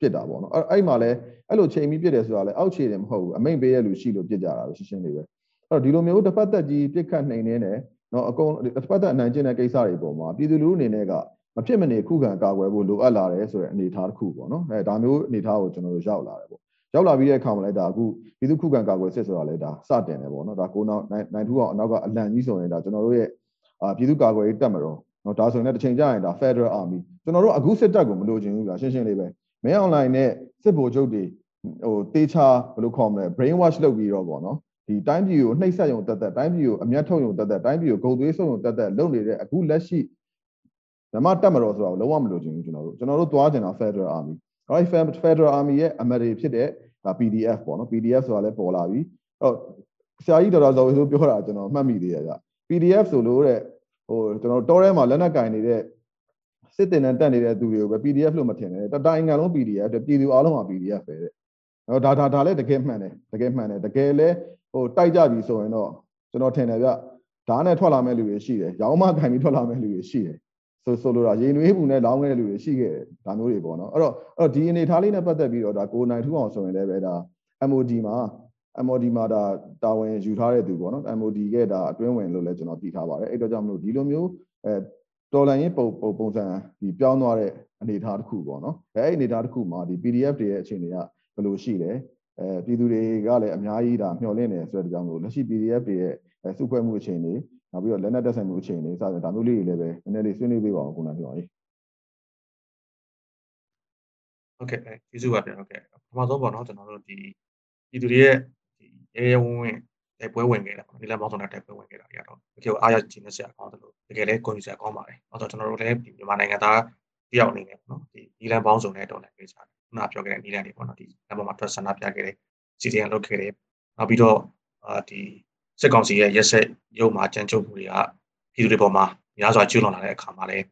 ပြစ်တာပေါ့နော်အဲ့အဲ့မှာလဲအဲ့လိုချိန်ပြီးပြစ်တယ်ဆိုတာလဲအောက်ခြေတယ်မဟုတ်ဘူးအမိန်ပေးရလူရှိလို့ပြစ်ကြတာပဲရှင်းရှင်းလေးပဲအဲ့တော့ဒီလိုမျိုးတစ်ဖက်သက်ကြီးပြစ်ခတ်နှိမ်နေတယ်နော်အကုန်တစ်ဖက်သက်အနိုင်ကျင့်တဲ့ကိစ္စတွေပေါ်မှာပြည်သူလူထုအနေနဲ့က မဖြစ်မနေခုခံကာကွယ်ဖို့လိုအပ်လာတယ်ဆိုတဲ့အနေအထားတစ်ခုပေါ့နော်အဲဒါမျိုးအနေအထားကိုကျွန်တော်တို့ရောက်လာတယ်ပေါ့ရောက်လာပြီးတဲ့အခါမှာလည်းဒါအခုပြည်သူခုခံကာကွယ်စစ်ဆိုတာလည်းဒါစတင်တယ်ပေါ့နော်ဒါကိုနောက်နိုင်ထူအောင်အနောက်ကအလံကြီးဆိုရင်ဒါကျွန်တော်တို့ရဲ့အာပြည်သူကာကွယ်ရေးတပ်မတော်နော်ဒါဆိုရင်လည်းတစ်ချိန်ကြာရင်ဒါ Federal Army ကျွန်တော်တို့အခုစစ်တပ်ကိုမလိုချင်ဘူးဗျာရှင်းရှင်းလေးပဲမင်း online နဲ့စစ်ဗိုလ်ချုပ်တွေဟိုတေချာဘယ်လိုခေါ်မလဲ brain wash လုပ်ပြီးတော့ပေါ့နော်ဒီတိုင်းပြည်ကိုနှိပ်စက်ရုံတက်တက်တိုင်းပြည်ကိုအမျက်ထုတ်ရုံတက်တက်တိုင်းပြည်ကိုဂုံသွေးဆုံရုံတက်တက်လုပ်နေတဲ့အခုလက်ရှိ ဓမ္မတက်မတော်ဆိုတာကိုလုံးဝမလိုချင်ဘူးကျွန်တော်တို့ကျွန်တော်တို့သွားကျင်တာ Federal Army right Federal Army ရဲ့အမရီဖြစ်တဲ့ PDF ပေါ့နော် PDF ဆိုတာလည်းပေါ်လာပြီအဲ့တော့ဆရာကြီးဒေါက်တာဇော်ဝေဆိုပြောတာကျွန်တော်မှတ်မိသေးရကြ PDF ဆိုလို့တဲ့ဟိုကျွန်တော်တောထဲမှာလက်နက်ကင်နေတဲ့စစ်တင်နဲ့တက်နေတဲ့သူတွေကိုပဲ PDF လို့မထင်နဲ့တတိုင်းငံလုံး PDF တဲ့ပြည်သူအားလုံးက PDF ပဲတဲ့နော်ဒါဒါဒါလည်းတကယ်မှန်တယ်တကယ်မှန်တယ်တကယ်လဲဟိုတိုက်ကြပြီဆိုရင်တော့ကျွန်တော်ထင်တယ်ဗျဓာတ်နဲ့ထွက်လာမဲ့လူတွေရှိတယ်ရောင်းမခံပြီးထွက်လာမဲ့လူတွေရှိတယ် ဆိုဆိုလိုတာရေနွေးဘူးနဲ့လောင်းခဲ့တဲ့လူတွေရှိခဲ့တယ်ဒါမျိုးတွေပေါ့နော်အဲ့တော့အဲ့တော့ဒီအနေထားလေးနဲ့ပတ်သက်ပြီးတော့ဒါကိုနိုင်ထူအောင်ဆိုရင်လည်းပဲဒါ MOD မှာ MOD မှာဒါတာဝန်ယူထားတဲ့သူပေါ့နော် MOD ရဲ့ဒါအတွင်းဝင်လို့လည်းကျွန်တော်သိထားပါတယ်အဲ့တော့ကြောင့်မလို့ဒီလိုမျိုးအဲတော်လန်ရေးပုံပုံပုံစံဒီပြောင်းသွားတဲ့အနေအထားတစ်ခုပေါ့နော်အဲအဲ့အနေအထားတစ်ခုမှာဒီ PDF တွေရဲ့အခြေအနေကဘယ်လိုရှိလဲအဲပြည်သူတွေကလည်းအများကြီးဒါမျှော်လင့်နေဆိုတဲ့ကြောင့်မလို့လက်ရှိ PDF တွေရဲ့စုဖွဲ့မှုအခြေအနေ နောက်ပြီးတော့လက်နက်တက်ဆိုင်မှုအခြေအနေစသဖြင့်ဒါမျိုးလေးတွေလည်းပဲနည်းနည်းလေးဆွေးနွေးပေးပါအောင်ခုနကပြောရည်ဟုတ်ကဲ့ကျေးဇူးပါဗျာဟုတ်ကဲ့ပထမဆုံးပေါ့နော်ကျွန်တော်တို့ဒီပြည်သူတွေရဲ့ဒီရဲရဲဝင်းဝင်းတိုက်ပွဲဝင်ခဲ့တာပေါ့ဒီလမ်းပေါင်းစုံနဲ့တိုက်ပွဲဝင်ခဲ့တာတွေကတော့တကယ်အားရကြည့်နေစရာကောင်းတယ်လို့တကယ်လည်းကိုယ်ကြီးစရာကောင်းပါတယ်။အဲတော့ကျွန်တော်တို့လည်းဒီမြန်မာနိုင်ငံသားတယောက်အနေနဲ့ပေါ့နော်ဒီဒီလမ်းပေါင်းစုံနဲ့တော်လည်းပေးစားတယ်။ခုနပြောခဲ့တဲ့ဒီလမ်းတွေပေါ့နော်ဒီလမ်းပေါ်မှာထွက်ဆန္ဒပြခဲ့တဲ့ CDN လုပ်ခဲ့တယ်။နောက်ပြီးတော့အာဒီ စစ်ကောင်စီရဲ့ရက်ဆက်ရုပ်မှာကြမ်းကြုတ်မှုတွေကပြည်သူတွေပေါ်မှာများစွာကျူးလွန်လာတဲ့အခါမှာလည်း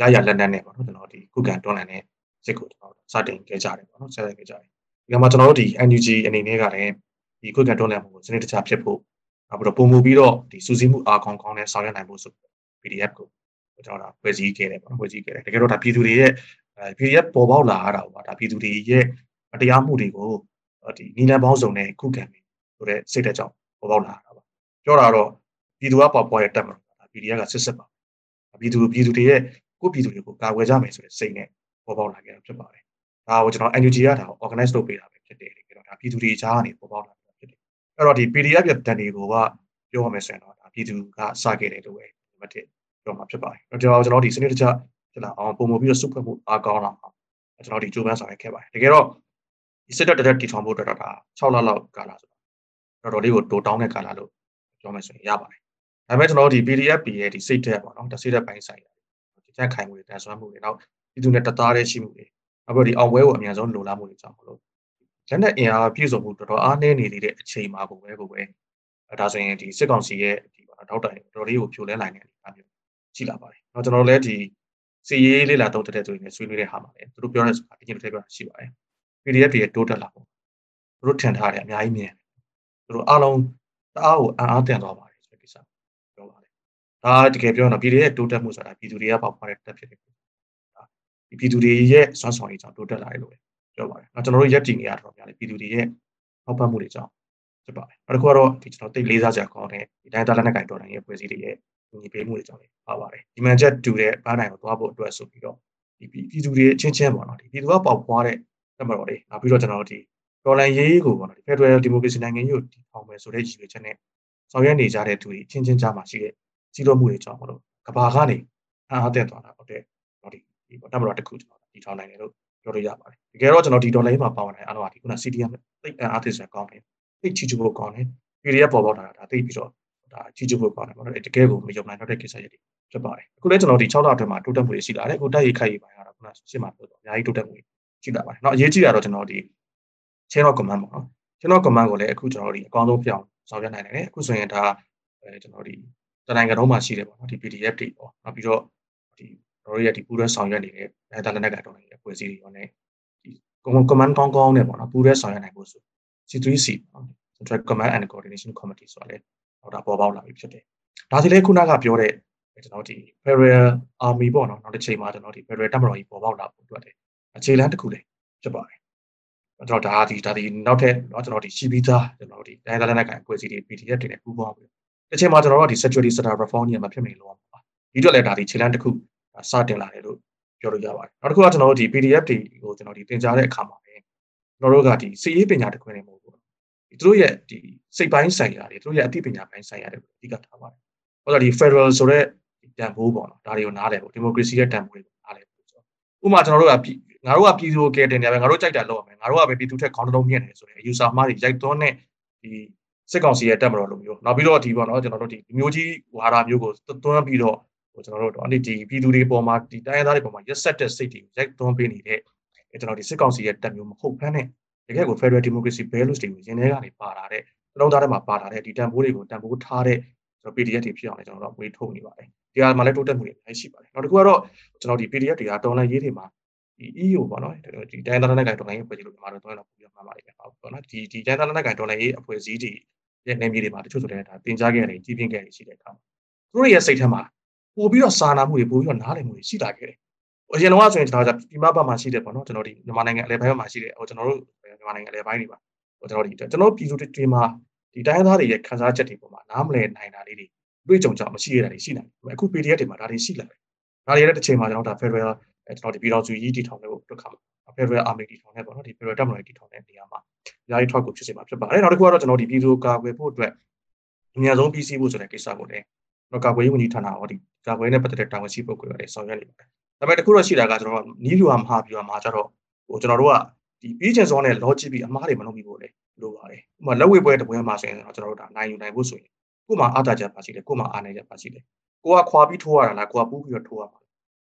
ရရလက်နက်နဲ့ပေါ့နော်ကျွန်တော်ဒီခုခံတွန်းလှန်တဲ့စစ်ကိုကျွန်တော်စတင်ခဲ့ကြတယ်ပေါ့နော်ဆက်လက်ခဲ့ကြတယ်။ဒီကမှာကျွန်တော်တို့ဒီ NUG အနေနဲ့ကလည်းဒီခုခံတွန်းလှန်မှုကိုစနစ်တကျဖြစ်ဖို့နောက်ပြီးတော့ပုံမှုပြီးတော့ဒီစူးစီးမှုအားကောင်းကောင်းနဲ့ဆောင်ရွက်နိုင်ဖို့ဆို PDF ကိုကျွန်တော်ဒါဖွဲ့စည်းခဲ့တယ်ပေါ့ဖွဲ့စည်းခဲ့တယ်တကယ်တော့ဒါပြည်သူတွေရဲ့အဲ PDF ပေါ်ပေါက်လာတာပေါ့ဒါပြည်သူတွေရဲ့တရားမှုတွေကိုဒီနီလန်ပေါင်းစုံနဲ့ခုခံပြီးဆိုတဲ့စိတ်တဲ့ကြောင့်ပေါ်ပေါက်လာတာ ပါပြောတာတော့ပြည်သူကပေါ်ပေါ်ရဲ့တက်မှာဒါ PDF ကစစ်စစ်ပါပြည်သူပြည်သူတွေရဲ့ကိုပြည်သူတွေကိုကာကွယ်ကြမယ်ဆိုတဲ့စိတ်နဲ့ပေါ်ပေါက်လာခဲ့တာဖြစ်ပါတယ်ဒါကိုကျွန်တော် NUG ကဒါကို organize လုပ်ပေးတာပဲဖြစ်တယ်တကယ်တော့ဒါပြည်သူတွေကြားကနေပေါ်ပေါက်လာတာဖြစ်တယ်အဲ့တော့ဒီ PDF ရဲ့တန်တွေကိုကပြောရမယ်ဆိုရင်တော့ဒါပြည်သူကစခဲ့တယ်လို့ပဲဒီမှာတစ်ပြောမှာဖြစ်ပါတယ်။ကျွန်တော်ကျွန်တော်ဒီစနစ်တကျဖြစ်လာအောင်ပုံမပြီးတော့စုဖွဲ့မှုအားကောင်းလာအောင်ကျွန်တော်ဒီကြိုးပမ်းဆောင်ရွက်ခဲ့ပါတယ်။တကယ်တော့ဒီစစ်တပ်တက်တီထောင်ဖို့အတွက်ဒါ6လလောက်ကာလဆိုတော့တော်တော်လေးကိုတိုးတောင်းတဲ့ကာလလို့ ပြောမယ်ဆိုရင်ရပါတယ်။ဒါပေမဲ့ကျွန်တော်ဒီ PDF ရဲ့ဒီစိတ်တက်ပေါ့နော်ဒါစိတ်တက်ပိုင်းဆိုင်ရာဒီချက်ခိုင်မှုတွေတန်ဆွမ်းမှုတွေနောက်ပြည်သူနဲ့တသားတည်းရှိမှုတွေနောက်ပြီးဒီအောင်ပွဲကိုအများဆုံးလိုလားမှုတွေကြောင့်မလို့လက်နက်အင်အားပြည့်စုံမှုတော်တော်အားနည်းနေသေးတဲ့အချိန်မှာကိုပဲကိုပဲဒါဆိုရင်ဒီစစ်ကောင်စီရဲ့ဒီပေါ့နော်တောက်တိုင်တော်တော်လေးကိုဖြိုလဲနိုင်တဲ့အနေအထားမျိုးရှိလာပါတယ်။တော့ကျွန်တော်လည်းဒီစီရေးလေးလာတော့တဲ့သူတွေနဲ့ဆွေးနွေးတဲ့ဟာမှာလည်းသူတို့ပြောတဲ့စကားအရင်တစ်ထည့်ပြောတာရှိပါတယ်။ PDF တွေတိုးတက်လာဖို့သူတို့ထင်ထားတယ်အများကြီးမြင်သူတို့အားလုံး တအားကိုအံ့အားတန်သွားပါတယ်ဆိုတဲ့ကိစ္စပြောပါတယ်။ဒါတကယ်ပြောရင်တော့ PDF တိုးတက်မှုဆိုတာပြည်သူတွေကပေါက်ဖွားတဲ့တက်ဖြစ်တယ်။ဒါဒီပြည်သူတွေရဲ့စွမ်းဆောင်ရည်ကြောင့်တိုးတက်လာတယ်လို့ပြောပါတယ်။တော့ကျွန်တော်တို့ရက်တည်နေရတော့များလေပြည်သူတွေရဲ့ထောက်ပံ့မှုတွေကြောင့်ဖြစ်ပါတယ်။နောက်တစ်ခုကတော့ဒီကျွန်တော်တိတ်လေးစားစရာကောင်းတဲ့ဒီတိုင်းသားလက်နက်ကင်တော်တိုင်းရဲ့ဖွဲ့စည်းတွေရဲ့ညီပေးမှုတွေကြောင့်လည်းပါပါတယ်ဒီမှန်ချက်တူတဲ့ဘားနိုင်ကိုသွားဖို့အတွက်ဆိုပြီးတော့ဒီပြည်သူတွေအချင်းချင်းပေါ့နော်ဒီပြည်သူကပေါက်ပွားတဲ့တက်မတော်တွေနောက်ပြီးတော့ကျွန်တော်တို့ဒီ တော်လန်ရေးကိုပေါ့နော်ဒီ Federal Democracy နိုင်ငံကြီးကိုတည်ထောင်မယ်ဆိုတဲ့ရည်ရွယ်ချက်နဲ့ဆောင်ရွက်နေကြတဲ့သူတွေအချင်းချင်းကြားမှာရှိတဲ့ကြီးလို့မှုတွေကြောင့်မလို့ကဘာကနေအားအသင့်သွားတာဟုတ်တဲ့တော့ဒီဒီပေါ့တက်မတော်တစ်ခုကျွန်တော်တည်ထောင်နိုင်တယ်လို့ပြောလို့ရပါတယ်တကယ်တော့ကျွန်တော်ဒီဒေါ်လာရေးမှာပါဝင်နိုင်အားလုံးကဒီခုန CDM သိအားသစ်ဆိုကောင်းတယ်သိချီချူဖို့ကောင်းတယ် PDF ပေါ်ပေါက်တာဒါသိပြီးတော့ဒါကြီးကျုပ်ဖို့ပါတယ်ပေါ့နော်တကယ်ကိုမယုံနိုင်တော့တဲ့ကိစ္စရပ်တွေဖြစ်ပါတယ်အခုလည်းကျွန်တော်ဒီ6လအတွင်းမှာတိုးတက်မှုတွေရှိလာတယ်အခုတိုက်ရိုက်ခိုက်ရေးပိုင်းကတော့ခုနရှင်းမှာပြောတော့အများကြီးတိုးတက်မှုတွေရှိလာပါတယ်เนาะအရေးကြီးတာတော့ကျွန်တော်ဒီ chain of command ပေါ့နော်ကျွန်တော် command ကိုလည်းအခုကျွန်တော်ဒီအကောင်းဆုံးပြောင်းဆောင်ရွက်နိုင်တယ်အခုဆိုရင်ဒါအဲကျွန်တော်ဒီတနိုင်ငံလုံးမှာရှိတယ်ပေါ့နော်ဒီ PDF တွေပေါ့နောက်ပြီးတော့ဒီကျွန်တော်တို့ရဲ့ဒီပူရဲဆောင်ရွက်နေတဲ့အဲဒါလည်းကတော့နိုင်ငံအဖွဲ့အစည်းတွေရော ਨੇ ဒီ command ကောင်းကောင်းနဲ့ပေါ့နော်ပူရဲဆောင်ရွက်နိုင်ဖို့ဆို C3C Central Command and Coordination Committee ဆိုတာလည်းဟောတာပေါ်ပေါက်လာပြီဖြစ်တယ်ဒါစီလည်းခုနကပြောတဲ့ကျွန်တော်ဒီ Federal Army ပေါ့နော်နောက်တစ်ချိန်မှာကျွန်တော်ဒီ Federal တပ်မတော်ကြီးပေါ်ပေါက်လာဖို့အတွက်တယ်အခြေလမ်းတစ်ခုလည်းဖြစ်ပါတယ် ကျွန်တော်ဒါဒီဒါဒီနောက်ထပ်เนาะကျွန်တော်ဒီရှိပြီးသားကျွန်တော်ဒီတိုင်းသားလက်နက်ကိုင်အဖွဲ့အစည်းတွေ PDF တွေနဲ့ပူးပေါင်းပြီးတစ်ချိန်မှာကျွန်တော်တို့ဒီ security sector reform ကြီးမှာဖြစ်နေလို့ပါဒီတော့လည်းဒါဒီခြေလမ်းတစ်ခုစတင်လာတယ်လို့ပြောလို့ရပါတယ်နောက်တစ်ခုကကျွန်တော်တို့ဒီ PDF တွေကိုကျွန်တော်ဒီသင်ကြားတဲ့အခါမှာပဲကျွန်တော်တို့ကဒီစီရေးပညာတစ်ခွင့်နေမဟုတ်ဘူးဒီသူတို့ရဲ့ဒီစိတ်ပိုင်းဆိုင်ရာတွေသူတို့ရဲ့အသိပညာပိုင်းဆိုင်ရာတွေအဓိကထားပါတယ်ဟောတော့ဒီ federal ဆိုတဲ့တန်ဖိုးပေါ့နော်ဒါတွေကိုနားလည်ဖို့ democracy ရဲ့တန်ဖိုးတွေကိုနားလည်ဖို့ဆိုဥပမာကျွန်တော်တို့က ငါတို့ကပြည်သူကိုကယ်တင်နေရပဲငါတို့ကြိုက်တာလုပ်ရမယ်ငါတို့ကပဲပြည်သူထက်ခေါင်းတစ်လုံးမြင့်နေဆိုရင် user မှားတွေရိုက်သွန်းတဲ့ဒီစစ်ကောင်စီရဲ့တက်မတော်လိုမျိုးနောက်ပြီးတော့ဒီပေါ့နော်ကျွန်တော်တို့ဒီမျိုးကြီးဝါဒမျိုးကိုသွန်းပြီးတော့ဟိုကျွန်တော်တို့တော့ဒီပြည်သူတွေပေါ်မှာဒီတိုင်းရင်းသားတွေပေါ်မှာရက်ဆက်တဲ့စိတ်တွေကိုရိုက်သွန်းပေးနေတဲ့ကျွန်တော်ဒီစစ်ကောင်စီရဲ့တက်မျိုးမဟုတ်ဘဲနဲ့တကယ်ကို Federal Democracy Values တွေကိုရင်းနှီးကနေပါလာတဲ့နှလုံးသားထဲမှာပါလာတဲ့ဒီတန်ဖိုးတွေကိုတန်ဖိုးထားတဲ့ကျွန်တော် PDF တွေဖြစ်အောင်လည်းကျွန်တော်တို့ဝေးထုတ်နေပါတယ်ဒီဟာမှာလည်းတိုးတက်မှုတွေအများကြီးရှိပါတယ်နောက်တစ်ခုကတော့ကျွန်တော်ဒီ PDF တွေကတော်လန်ရေးတွေမှာ ဒီ EU ပေါ့နော်ဒီတိုင်းသားလက်နက်ကိုင်တော်လိုင်းရေးအဖွဲ့ကြီးလို့မြန်မာတို့တွဲတော့ပြီးတော့မှတ်ပါတယ်ပေါ့နော်ဒီဒီတိုင်းသားလက်နက်ကိုင်တော်လိုင်းရေးအဖွဲ့အစည်းတွေရဲ့နေမြေတွေမှာတချို့ဆိုတဲ့ဒါတင်ကြားခဲ့တယ်ကြီးပြင်းခဲ့တယ်ရှိတဲ့အခါမှာသူတို့ရဲ့စိတ်ထဲမှာပို့ပြီးတော့စာနာမှုတွေပို့ပြီးတော့နားလည်မှုတွေရှိလာခဲ့တယ်အရင်တော့ဆိုရင်ကျွန်တော်ကဒီမဘတ်မှာရှိတယ်ပေါ့နော်ကျွန်တော်ဒီမြန်မာနိုင်ငံအလဲပိုင်းမှာရှိတယ်ဟိုကျွန်တော်တို့မြန်မာနိုင်ငံအလဲပိုင်းတွေပါဟိုကျွန်တော်ဒီကျွန်တော်ပြည်သူတွေမှာဒီတိုင်းသားတွေရဲ့ခံစားချက်တွေပေါ်မှာနားမလည်နိုင်တာလေးတွေတွေ့ကြုံကြမရှိရတာတွေရှိနိုင်တယ်အခု PDF တွေမှာဒါတွေရှိလာတယ်ဒါတွေလည်းတစ်ချိန်မှာကျွန်တော်ဒါ Federal ကျွန်တော်ဒီပြည်တော်စုကြီးတည်ထောင်တဲ့အတွက်ခါမှာ Federal Army တည်ထောင်တဲ့ပေါ့နော်ဒီ Federal တပ်မတော်တည်ထောင်တဲ့နေရာမှာအများကြီးထောက်ကူဖြစ်စေမှာဖြစ်ပါတယ်နောက်တစ်ခုကတော့ကျွန်တော်ဒီပြည်သူကာကွယ်ဖို့အတွက်အများဆုံးပြီးစီးဖို့ဆိုတဲ့ကိစ္စကိုလည်းတော့ကာကွယ်ရေးဝန်ကြီးဌာနဟောဒီကာကွယ်ရေးနဲ့ပတ်သက်တဲ့တာဝန်ရှိပုဂ္ဂိုလ်တွေဆောင်ရွက်နေပါတယ်ဒါပေမဲ့တခုတော့ရှိတာကကျွန်တော်နီးဗျူဟာမဟာဗျူဟာမှာကျတော့ဟိုကျွန်တော်တို့ကဒီပြီးချင်စောနဲ့ logic ပြီးအမှားတွေမလုပ်မိဖို့လေလိုပါတယ်ဥပမာလက်ဝဲပွဲတပွဲမှာဆိုရင်ကျွန်တော်တို့ဒါနိုင်ယူနိုင်ဖို့ဆိုရင်ကို့မှာအားတာချက်ပါရှိတယ်ကို့မှာအားနိုင်ချက်ပါရှိတယ်ကိုကခွာပြီးထိုးရတာလားကိုကပူးပြီးတော့ထိုးရမှာ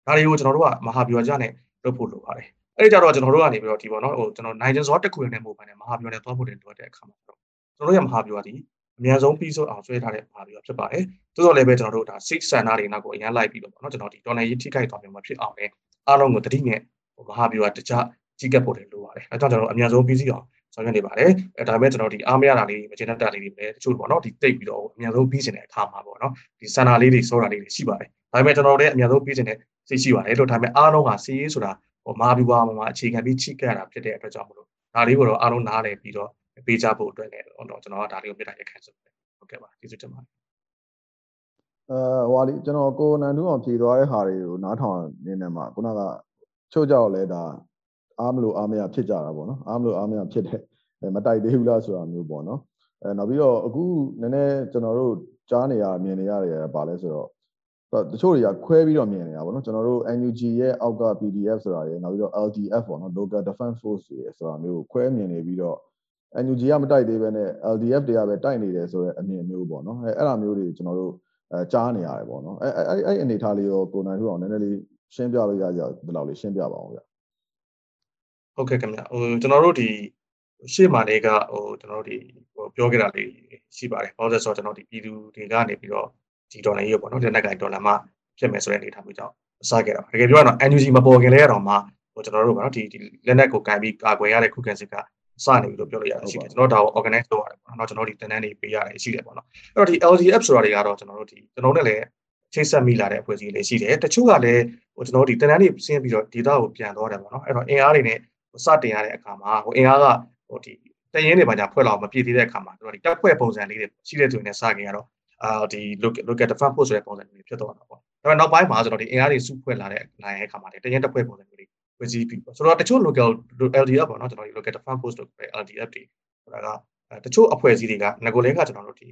ဒါတွေကိုကျွန်တော်တို့ကမဟာဗျူဟာကြနဲ့လုပ်ဖို့လိုပါတယ်အဲ့ဒီကြတော့ကျွန်တော်တို့ကနေပြီးတော့ဒီပေါ့နော်ဟိုကျွန်တော်နိုင်ချင်စောတစ်ခုနဲ့မဟုတ်ဘဲနဲ့မဟာဗျူဟာနဲ့သွားဖို့တင်လိုတဲ့အခါမှာတော့ကျွန်တော်တို့ရဲ့မဟာဗျူဟာဒီအများဆုံးပြီးဆုံးအောင်ဆွဲထားတဲ့မဟာဗျူဟာဖြစ်ပါတယ်သို့တော်လည်းပဲကျွန်တော်တို့ဒါစိတ်ဆန္ဒတွေနောက်ကိုအရင်လိုက်ပြီးတော့ပေါ့နော်ကျွန်တော်ဒီတော်နယ်ရေးထိခိုက်သွားမျိုးမဖြစ်အောင်လည်းအားလုံးကိုတတိနဲ့မဟာဗျူဟာတခြားကြီးကပ်ဖို့တင်လိုပါတယ်အဲကြောင့်ကျွန်တော်အများဆုံးပြီးစီအောင်ဆောင်ရွက်နေပါတယ်အဲဒါပေမဲ့ကျွန်တော်ဒီအားမရတာလေးမကျေနပ်တာလေးတွေလည်းတချို့ပေါ့နော်ဒီတိတ်ပြီးတော့အများဆုံးပြီးစင်တဲ့အခါမှာပေါ့နော်ဒီစန္ဒာလေးတွေစောတာလေးတွေရှိပါတယ်ဒါပေမဲ့ကျွန်တော်လည်းအများဆုံးပြီးစင်တဲ့ စိတ်ရှိပါတယ်လို့ဒါပေမဲ့အားလုံးကစီးရေးဆိုတာဟိုမာဘီဝါမှာအခြေခံပြီးချိကရတာဖြစ်တဲ့အတွက်ကြောင့်မလို့ဒါလေးကိုတော့အားလုံးနားလည်ပြီးတော့ပေးကြဖို့အတွက်လည်းတော့ကျွန်တော်ကဒါလေးကိုပြတာရခံဆိုဟုတ်ကဲ့ပါကျေးဇူးတင်ပါတယ်အဲဟိုလီကျွန်တော်ကိုနန်တူအောင်ဖြေသွားတဲ့ဟာတွေကိုနားထောင်နေနေမှာခုနကချို့ကြောက်လဲဒါအားမလို့အားမရဖြစ်ကြတာပေါ့နော်အားမလို့အားမရဖြစ်တဲ့မတိုက်သေးဘူးလားဆိုတာမျိုးပေါ့နော်အဲနောက်ပြီးတော့အခုနည်းနည်းကျွန်တော်တို့ကြားနေရမြင်နေရတယ်ပါလဲဆိုတော့ တချို့တွေကခွဲပြီးတော့မြင်နေတာပေါ့နော်ကျွန်တော်တို့ NUG ရဲ့အောက်က PDF ဆိုတာရယ်နောက်ပြီးတော့ LDF ပေါ့နော် Local Defense Force ရယ်ဆိုတာမျိုးခွဲမြင်နေပြီးတော့ NUG ကမတိုက်သေးပဲနဲ့ LDF တွေကပဲတိုက်နေတယ်ဆိုတဲ့အမြင်မျိုးပေါ့နော်အဲအဲ့လိုမျိုးတွေကျွန်တော်တို့အဲကြားနေရတယ်ပေါ့နော်အဲအဲ့အဲ့အနေထားလေးရောကိုနိုင်ထူအောင်နည်းနည်းလေးရှင်းပြလို့ရကြဒီလောက်လေးရှင်းပြပါအောင်ဗျဟုတ်ကဲ့ခင်ဗျဟိုကျွန်တော်တို့ဒီရှေ့မှာလေးကဟိုကျွန်တော်တို့ဒီဟိုပြောခဲ့တာလေးရှိပါတယ်ဘာလို့လဲဆိုတော့ကျွန်တော်ဒီပြည်သူတွေကနေပြီးတော့ ဒီဒေါ်လာရေးပေါ့နော်လက်နက်ကိုင်ဒေါ်လာမှဖြစ်မယ်ဆိုတဲ့အနေအထားမျိုးကြောင့်စခဲ့တာတကယ်ပြောရတော့ NUG မပေါ်ခင်လေးရတော့မှဟိုကျွန်တော်တို့ကနော်ဒီဒီလက်နက်ကိုကန်ပြီးကာကွယ်ရတဲ့ခုခံစစ်ကစနေပြီလို့ပြောလို့ရတယ်ရှိတယ်ကျွန်တော်ဒါကို organize လုပ်ရတယ်ပေါ့နော်ကျွန်တော်ဒီတန်းတန်းတွေပေးရတယ်ရှိတယ်ပေါ့နော်အဲ့တော့ဒီ LDF ဆိုတာတွေကတော့ကျွန်တော်တို့ဒီကျွန်တော်တို့လည်းချိတ်ဆက်မိလာတဲ့အဖွဲ့အစည်းလေးရှိတယ်တချို့ကလည်းဟိုကျွန်တော်တို့ဒီတန်းတန်းတွေဆင်းပြီးတော့ data ကိုပြန်သွားတယ်ပေါ့နော်အဲ့တော့အင်အားတွေနဲ့စတင်ရတဲ့အခါမှာဟိုအင်အားကဟိုဒီတရင်တွေပါညာဖွဲ့လောက်မပြည့်သေးတဲ့အခါမှာတို့ဒီတက်ဖွဲ့ပုံစံလေးတွေရှိတဲ့သူတွေနဲ့စခင်ရတော့ အာဒီ look look at the front post ဆိုတဲ့ပုံစံမျိုးဖြစ်သွားတာပေါ့ဒါပေမဲ့နောက်ပိုင်းမှာကျွန်တော်ဒီအင်အားတွေစုဖွဲ့လာတဲ့နိုင်ရဲ့အခါမှာတရင်တက်ဖွဲ့ပုံစံမျိုးတွေဖွဲ့စည်းပြီးဆိုတော့တချို့ local LDF ပေါ့နော်ကျွန်တော်ဒီ look at the front post လို့ပဲ LDF တွေဆိုတာကတချို့အဖွဲ့အစည်းတွေကငကိုလဲကကျွန်တော်တို့ဒီ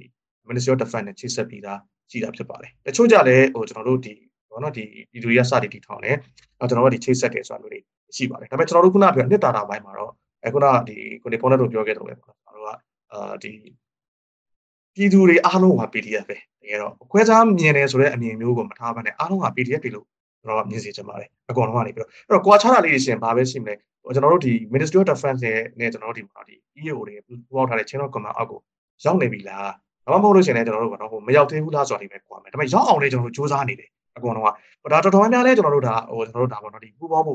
Ministry of Defense နဲ့ချိတ်ဆက်ပြီးသားရှိတာဖြစ်ပါတယ်တချို့ကြလည်းဟိုကျွန်တော်တို့ဒီဘောနော်ဒီပြည်သူရစတီတီထောင်တယ်နောက်ကျွန်တော်တို့ဒီချိတ်ဆက်တယ်ဆိုတာမျိုးတွေရှိပါတယ်ဒါပေမဲ့ကျွန်တော်တို့ခုနပြောနှစ်တာတာပိုင်းမှာတော့အခုနဒီကိုနေဖုန်းနဲ့တို့ပြောခဲ့တယ်ပဲပေါ့နော်ကျွန်တော်တို့ကအာဒီ ပြည်သူတွေအားလုံးက PDF ပဲတကယ်တော့ခွဲခြားမြင်တယ်ဆိုတဲ့အမြင်မျိုးကိုမထားဘဲနဲ့အားလုံးက PDF တွေလို့ကျွန်တော်မြင်စေချင်ပါတယ်အကောင်လုံးကနေပြီးတော့အဲ့တော့ကွာခြားတာလေးတွေရှင်ဘာပဲရှိမလဲဟိကျွန်တော်တို့ဒီ Ministry of Defense ရဲ့နဲ့ကျွန်တော်တို့ဒီမှာဒီ EAO တွေပူးပေါင်းထားတဲ့ Chain of Command အောက်ကိုရောက်နေပြီလားဒါမှမဟုတ်လို့ရှိရင်လည်းကျွန်တော်တို့ကတော့ဟိုမရောက်သေးဘူးလားဆိုတာဒီပဲပြောရမယ်ဒါပေမဲ့ရောက်အောင်လည်းကျွန်တော်တို့စူးစမ်းနေတယ်အကုန်လုံးကဒါတော်တော်များများလည်းကျွန်တော်တို့ဒါဟိုကျွန်တော်တို့ဒါပေါ့နော်ဒီပူးပေါင်းမှု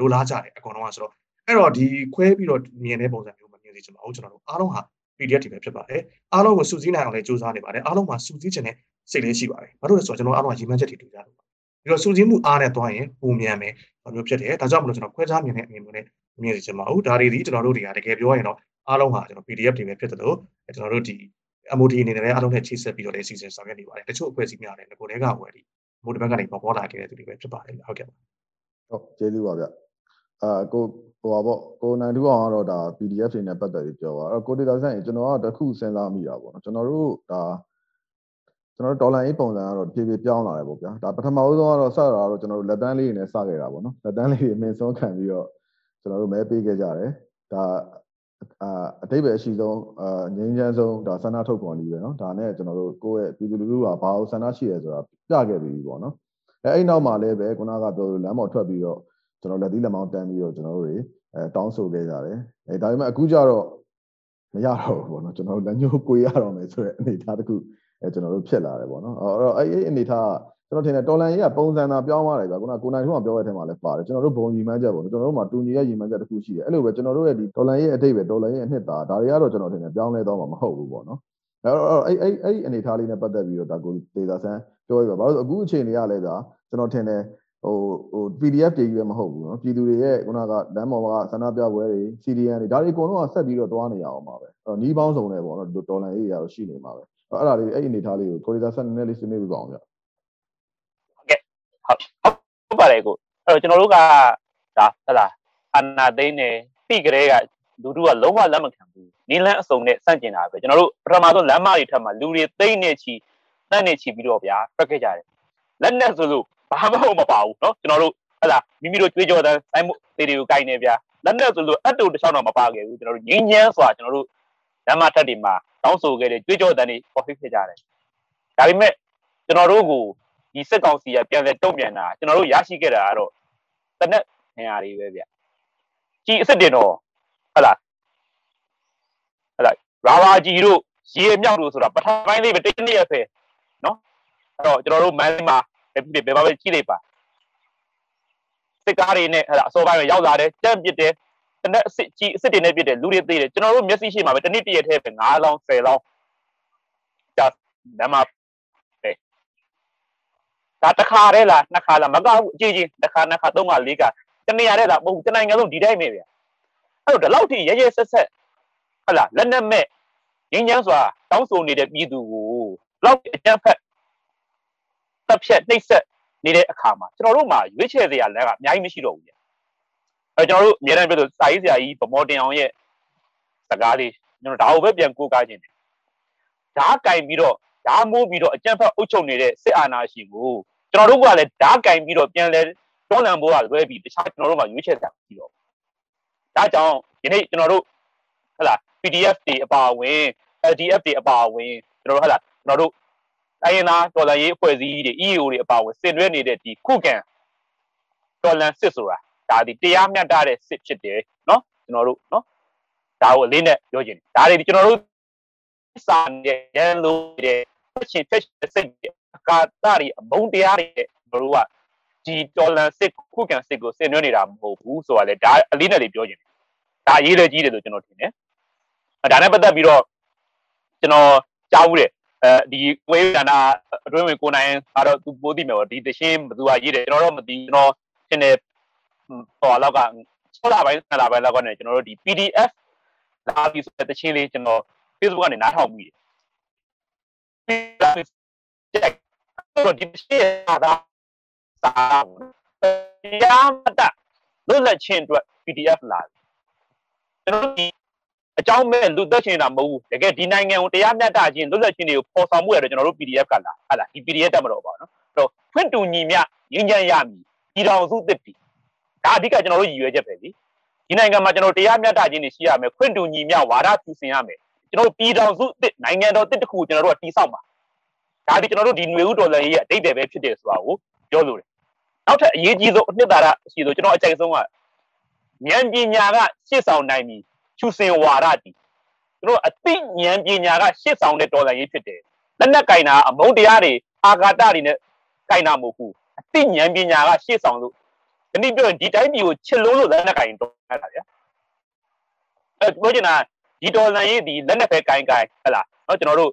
လိုလားကြတယ်အကုန်လုံးကဆိုတော့အဲ့တော့ဒီခွဲပြီးတော့မြင်တဲ့ပုံစံမျိုးမမြင်စေချင်ပါဘူးကျွန်တော်တို့အားလုံးဟာ PDF တွေပဲဖြစ်ပါတယ်အားလုံးကိုစုစည်းနိုင်အောင်လည်းစူးစမ်းနေပါတယ်အားလုံးမှာစုစည်းခြင်းနဲ့စိတ်လေးရှိပါတယ်ဘာလို့လဲဆိုတော့ကျွန်တော်အားလုံးကရည်မှန်းချက်တွေတူကြတယ်ပြီးတော့စုစည်းမှုအားနဲ့တွားရင်ပုံမြန်မယ်ဘာမျိုးဖြစ်တယ်ဒါကြောင့်မလို့ကျွန်တော်ခွဲခြားမြင်တဲ့အမြင်မျိုးနဲ့မြင်စေချင်ပါဘူးဒါတွေဒီကျွန်တော်တို့တွေကတကယ်ပြောရင်တော့အားလုံးဟာကျွန်တော် PDF တွေပဲဖြစ်တယ်လို့ကျွန်တော်တို့ဒီ MOD အနေနဲ့လည်းအားလုံးနဲ့ချိတ်ဆက်ပြီးတော့လည်းစီစဉ်ဆောင်ရွက်နေပါတယ်တချို့အဖွဲ့အစည်းများလည်းကိုယ်တည်းကဝယ်ဒီ MOD ဘက်ကနေပေါ်ပေါ်လာခဲ့တဲ့သူတွေပဲဖြစ်ပါတယ်ဟုတ်ကဲ့ပါဟုတ်ကျေးဇူးပါဗျ အာကိုဟိုပါပေါ့ကိုနိုင်တူအောင်ကတော့ဒါ PDF တွေနဲ့ပတ်သက်ပြီးပြောပါအဲ့ကိုဒေတာဆိုင်ကျွန်တော်ကတခုစဉ်းစားမိတာပေါ့နော်ကျွန်တော်တို့ဒါကျွန်တော်တို့ဒေါ်လာအေးပုံစံကတော့ဖြည်းဖြည်းပြောင်းလာတယ်ပေါ့ဗျာဒါပထမဦးဆုံးကတော့စတာတော့ကျွန်တော်တို့လက်တန်းလေးတွေနဲ့စခဲ့တာပေါ့နော်လက်တန်းလေးတွေအမင်းဆုံးခံပြီးတော့ကျွန်တော်တို့မဲပေးခဲ့ကြတယ်ဒါအာအတိတ်ပဲအရှိဆုံးအာငင်းချမ်းဆုံးဒါဆန္ဒထုတ်ပေါ်နေပဲเนาะဒါနဲ့ကျွန်တော်တို့ကိုယ့်ရဲ့ပြည်သူလူထုကဘာလို့ဆန္ဒရှိရဲဆိုတာပြခဲ့ပြီပေါ့နော်အဲအဲ့နောက်မှာလည်းပဲခုနကပြောလို့လမ်းပေါ်ထွက်ပြီးတော့ ကျွန်တော်လက်သီးလက်မောင်းတန်းပြီးတော့ကျွန်တော်တို့တွေအဲတောင်းဆိုခဲ့ကြတယ်အဲဒါပေမဲ့အခုကျတော့မရတော့ဘူးပေါ့နော်ကျွန်တော်တို့လက်ညှိုးကိုရတော့မယ်ဆိုတဲ့အနေအထားတစ်ခုအဲကျွန်တော်တို့ဖြစ်လာတယ်ပေါ့နော်အဲ့တော့အဲ့အဲ့အနေအထားကျွန်တော်ထင်တယ်တော်လန်ကြီးကပုံစံသာပြောင်းသွားတယ်ကွာခုနကိုနိုင်ထုံးကပြောတဲ့အထက်မှာလည်းပါတယ်ကျွန်တော်တို့ဘုံညီမှန်းချက်ပေါ့နော်ကျွန်တော်တို့မှာတူညီရဲ့ညီမှန်းချက်တစ်ခုရှိတယ်အဲ့လိုပဲကျွန်တော်တို့ရဲ့ဒီတော်လန်ရဲ့အတိတ်ပဲတော်လန်ရဲ့အနှစ်သာဒါတွေကတော့ကျွန်တော်ထင်တယ်ပြောင်းလဲသွားမှာမဟုတ်ဘူးပေါ့နော်အဲ့တော့အဲ့အဲ့အဲ့အနေအထားလေးနဲ့ပတ်သက်ပြီးတော့ဒါကိုဒေတာဆန်းပြောရပါဘာလို့အခုအချိန်လေးရလဲဒါကျွန်တော်ထင်တယ် ဟိုဟို PDF တွေကြီးပဲမဟုတ်ဘူးเนาะပြည်သူတွေရဲ့ခုနကလမ်းပေါ်ကဆန္ဒပြပွဲတွေ CDN တွေဒါတွေအကုန်လုံးကဆက်ပြီးတော့သွားနေရအောင်ပါပဲအဲ့တော့နီးပေါင်းစုံနဲ့ပေါ့နော်ဒေါ်လာရေးရတော့ရှိနေမှာပဲအဲ့ဒါလေးအဲ့အနေထားလေးကိုကိုရီးယားဆက်နည်းနည်းလေးဆွေးနွေးပြပါအောင်ဗျဟုတ်ကဲ့ဟုတ်ဟုတ်ပါတယ်ကိုအဲ့တော့ကျွန်တော်တို့ကဒါဟလာအနာသိန်းနဲ့ပြီးကြတဲ့ကလူတို့ကလုံးဝလက်မခံဘူးနီလန်းအစုံနဲ့စန့်ကျင်တာပဲကျွန်တော်တို့ပထမဆုံးလမ်းမတွေထပ်မှာလူတွေသိမ့်နေချီတန်းနေချီပြီးတော့ဗျာဖက်ခဲ့ကြတယ်လက်နဲ့ဆိုလို့ ဘာမှမပါဘူးเนาะကျွန်တော်တို့ဟလာမိမိတို့ကြွေးကြော်တဲ့ဆိုင်မှုတွေတွေကိုကိုင်နေဗျာလက်နဲ့ဆိုလို့အတူတစ်ချောင်းတော့မပါခဲ့ဘူးကျွန်တော်တို့ငင်းညမ်းစွာကျွန်တော်တို့လမ်းမထက်တွေမှာတောင်းဆိုခဲ့တဲ့ကြွေးကြော်တဲ့တွေပေါ်ဖြစ်ခဲ့ကြတယ်ဒါပေမဲ့ကျွန်တော်တို့ကိုဒီစစ်ကောင်စီကပြန်လဲတုံ့ပြန်တာကျွန်တော်တို့ရရှိခဲ့တာကတော့တနက်နေရာတွေပဲဗျကြီးအစ်စ်တင်တော့ဟလာဟလာရာဘာကြီးတို့ရေမြောက်တို့ဆိုတာပထမပိုင်းလေးပဲတိတ်နေရဖဲเนาะအဲ့တော့ကျွန်တော်တို့မန်းမှာ ဘယ်ဘယ်မှာပဲကြည့်လိုက်ပါစစ်ကားတွေနဲ့ဟဲ့လားအစောပိုင်းမှာရောက်လာတယ်ကြမ်းပစ်တယ်တနက်အစ်ကြီးအစ်တွေနဲ့ပစ်တယ်လူတွေသေးတယ်ကျွန်တော်တို့မျက်စိရှိမှာပဲတနည်းတရက်ထဲပဲ9လောင်း10လောင်းဒါဓမ္မပဲဒါတစ်ခါတည်းလားနှစ်ခါလားမကဘူးအကြီးကြီးတစ်ခါနှစ်ခါသုံးခါလေးခါတနေရာတည်းလားမဟုတ်ဘူးတနိုင်ငံလုံးဒီတိုင်းပဲဗျအဲ့တော့ဒီလောက်ထိရဲရဲဆက်ဆက်ဟဲ့လားလက်နက်မဲ့ငင်းချမ်းစွာတောင်းဆိုနေတဲ့ပြည်သူကိုလောက်အကြမ်းဖက် တပ်ဖြတ်နှိပ်စက်နေတဲ့အခါမှာကျွန်တော်တို့မှာရွေးချယ်စရာလမ်းကအများကြီးမရှိတော့ဘူးဗျအဲကျွန်တော်တို့အများအားဖြင့်စာရေးဆရာကြီးဗမော်တင်အောင်ရဲ့စကားလေးကျွန်တော်ဒါကိုပဲပြန်ကိုးကားခြင်းတယ်ဓာတ်ကင်ပြီးတော့ဓာတ်မိုးပြီးတော့အကြံဖတ်အုပ်ချုပ်နေတဲ့စစ်အာဏာရှင်ကိုကျွန်တော်တို့ကလည်းဓာတ်ကင်ပြီးတော့ပြန်လဲတွန်းလှန်ဖို့ကလွဲပြီးတခြားကျွန်တော်တို့မှာရွေးချယ်စရာမရှိတော့ဘူးဒါကြောင့်ဒီနေ့ကျွန်တော်တို့ဟလာ PDF တွေအပါအဝင် LDF တွေအပါအဝင်ကျွန်တော်တို့ဟလာကျွန်တော်တို့ တိုင်းရင်းသားတော်လှန်ရေးအဖွဲ့အစည်းတွေ EAO တွေအပါအဝင်ဆင်နွှဲနေတဲ့ဒီခုခံတော်လှန်စစ်ဆိုတာဒါဒီတရားမျှတတဲ့စစ်ဖြစ်တယ်เนาะကျွန်တော်တို့เนาะဒါကိုအလေးနဲ့ပြောချင်တယ်ဒါတွေကျွန်တော်တို့စာနေရန်လို့တဲ့ဖြစ်ချင်းဖြစ်စိတ်အကာတတွေအမုန်းတရားတွေကျွန်တော်တို့ကဒီတော်လန်စစ်ခုခံစစ်ကိုဆင်နွှဲနေတာမဟုတ်ဘူးဆိုတာလေဒါအလေးနဲ့လေးပြောချင်တယ်ဒါအရေးလည်းကြီးတယ်လို့ကျွန်တော်ထင်တယ်ဒါနဲ့ပတ်သက်ပြီးတော့ကျွန်တော်ကြားဘူးတယ် အဲဒီဝေးကနာအတွင်းဝင်ကိုနိုင်ကတော့သူပိုးသိမယ်ပေါ့ဒီတရှင်းဘသူကရေးတယ်ကျွန်တော်တော့မသိကျွန်တော်ရှင်းတယ်ဟောလောက်က6လပိုင်း7လပိုင်းလောက်ကနေကျွန်တော်တို့ဒီ PDF လာပြီးဆိုတဲ့တချင်းလေးကျွန်တော် Facebook ကနေနားထောင်မိတယ်တော့ဒီရှင်းရတာစာရမတလွတ်လပ်ခြင်းအတွက် PDF လာကျွန်တော်ဒီ အကြောင်းမဲ့လူသက်ရှင်တာမဟုတ်ဘူးတကယ်ဒီနိုင်ငံကိုတရားမျှတခြင်းလွတ်လပ်ခြင်းတွေကိုပေါ်ဆောင်မှုရတယ်ကျွန်တော်တို့ PDF ကလာဟာလားဒီ PDF တက်မတော့ပါဘူးနော်အဲ့တော့ဖွင့်တူညီမြငင်းချမ်းရမည်ပြည်တော်စုသစ်ပြီဒါအဓိကကျွန်တော်တို့ရည်ရွယ်ချက်ပဲလीဒီနိုင်ငံမှာကျွန်တော်တရားမျှတခြင်းတွေရှိရမယ်ဖွင့်တူညီမြဝါဒပြုစင်ရမယ်ကျွန်တော်တို့ပြည်တော်စုသစ်နိုင်ငံတော်သစ်တစ်ခုကိုကျွန်တော်တို့ကတည်ဆောက်ပါဒါဒီကျွန်တော်တို့ဒီຫນွေဥတော်လည်းရဲ့အတိတ်ပဲဖြစ်တယ်ဆိုတာကိုပြောလို့တယ်နောက်ထပ်အရေးကြီးဆုံးအနှစ်သာရရှိဆိုကျွန်တော်အကြိုက်ဆုံးကဉာဏ်ပညာကရှစ်ဆောင်နိုင်ပြီ ဖြူစင်ဝါဒတီသူတို့အသိဉာဏ်ပညာကရှစ်ဆောင်တဲ့တော်လှန်ရေးဖြစ်တယ်လက်နက်ကင်တာအမုန်းတရားတွေအာဃာတတွေနဲ့ကင်တာမဟုတ်ဘူးအသိဉာဏ်ပညာကရှစ်ဆောင်လို့ဒီနေ့ပြောရင်ဒီတိုင်းပြည်ကိုချစ်လို့လို့လက်နက်ကင်တော်ရတာဗျာအဲပြောချင်တာဒီတော်လှန်ရေးဒီလက်နက်ပဲကင်ကင်ဟဲ့လားနော်ကျွန်တော်တို့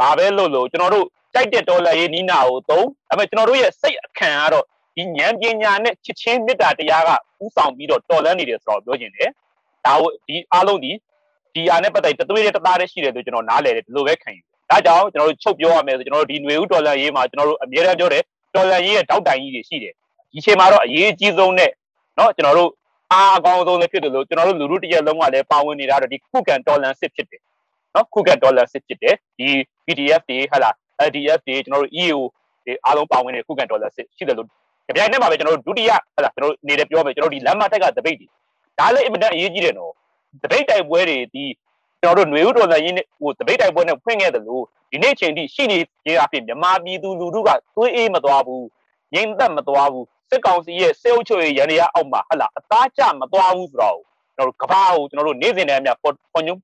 ဘာပဲလို့လို့ကျွန်တော်တို့ကြိုက်တဲ့တော်လှန်ရေးနီးနာကိုသုံးဒါပေမဲ့ကျွန်တော်တို့ရဲ့စိတ်အခံကတော့ဒီဉာဏ်ပညာနဲ့ချစ်ချင်းမေတ္တာတရားကဥဆောင်ပြီးတော့တော်လှန်နေတယ်ဆိုတော့ပြောချင်တယ် ဒါကိုဒီအားလုံးဒီဒီအားနဲ့ပတ်သက်တသွေးတဲ့တသားတည်းရှိတယ်လို့ကျွန်တော်နားလည်တယ်ဒီလိုပဲခံယူဒါကြောင့်ကျွန်တော်တို့ချုပ်ပြောရမယ်ဆိုကျွန်တော်တို့ဒီຫນွေဥတော်လန်ရေးမှာကျွန်တော်တို့အမြဲတမ်းပြောတယ်တော်လန်ရေးရဲ့တောက်တိုင်ကြီးတွေရှိတယ်ဒီချိန်မှာတော့အရေးအကြီးဆုံးနဲ့เนาะကျွန်တော်တို့အားအကောင်းဆုံးလည်းဖြစ်တယ်လို့ကျွန်တော်တို့လူလူတရက်လုံးကလည်းပါဝင်နေတာတော့ဒီခုခံတော်လန်စစ်ဖြစ်တယ်เนาะခုခံတော်လန်စစ်ဖြစ်တယ်ဒီ PDF တွေဟာလား LDF တွေကျွန်တော်တို့ EAO တွေအားလုံးပါဝင်တဲ့ခုခံတော်လန်စစ်ရှိတယ်လို့ကြပြိုင်နဲ့မှာပဲကျွန်တော်တို့ဒုတိယဟာလားကျွန်တော်တို့နေတယ်ပြောမယ်ကျွန်တော်တို့ဒီလမ်းမထက်ကတပိတ်တွေ ဒါလည်းအင်မတန်အရေးကြီးတယ်နော်တပိတ်တိုက်ပွဲတွေဒီကျွန်တော်တို့ຫນွေဥတော်လည်းရင်းဟိုတပိတ်တိုက်ပွဲနဲ့ဖွင့်ခဲ့တယ်လို့ဒီနေ့ချိန်ထိရှိနေခြင်းအဖြစ်မြန်မာပြည်သူလူထုကသွေးအေးမသွားဘူးငြိမ်သက်မသွားဘူးစစ်ကောင်စီရဲ့စေအုပ်ချုပ်ရေးရန်ရအောက်မှာဟလာအသားကျမသွားဘူးဆိုတော့ကျွန်တော်တို့ကဘာကိုကျွန်တော်တို့နေ့စဉ်နဲ့အမျှပေါ်ညုံ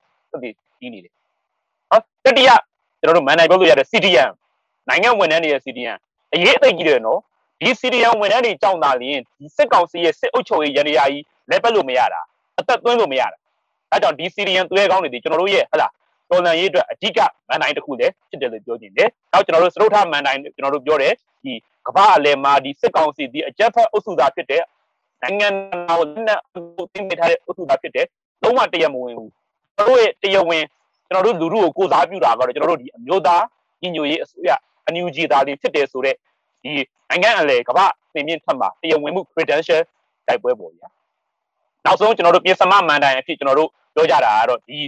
သိကြီးနေတယ်ဟောတတိယကျွန်တော်တို့မန်နိုင်ပြောလို့ရတဲ့ CDN နိုင်ငံဝန်ထမ်းတွေရဲ့ CDN အရေးအသိကြီးတယ်နော်ဒီ CDN ဝန်ထမ်းတွေကြောင့်သာလျှင်ဒီစစ်ကောင်စီရဲ့စစ်အုပ်ချုပ်ရေးရန်ရကြီး လက်ပတ်လို့မရတာအသက်သွင်းလို့မရတာအဲကြောင့်ဒီ CDN သွဲကောင်းတွေဒီကျွန်တော်တို့ရဲ့ဟလာတော်လန်ရေးအတွက်အဓိကမန်တိုင်းတစ်ခုလည်းဖြစ်တယ်လို့ပြောခြင်းတယ်။နောက်ကျွန်တော်တို့စရုပ်ထမန်တိုင်းကျွန်တော်တို့ပြောတယ်ဒီကမ္ဘာအလယ်မှာဒီစစ်ကောင်စီဒီအကြက်ဖက်အုပ်စုသားဖြစ်တဲ့နိုင်ငံတော်နဲ့တင်ပြထားတဲ့အုပ်စုသားဖြစ်တဲ့လုံးဝတရားမဝင်ဘူး။တို့ရဲ့တရားဝင်ကျွန်တော်တို့လူထုကိုကိုစားပြုတာကတော့ကျွန်တော်တို့ဒီအမျိုးသားညီညွတ်ရေးအစိုးရအန်ယူဂျီသားတွေဖြစ်တယ်ဆိုတော့ဒီနိုင်ငံအလယ်ကမ္ဘာပြင်ပြင်းထက်မှာတရားဝင်မှု credential တိုက်ပွဲပေါ်ဗျာ။ နောက်ဆုံးကျွန်တော်တို့ပြင်စမမန်တိုင်းအဖြစ်ကျွန်တော်တို့ပြောကြတာကတော့ဒီ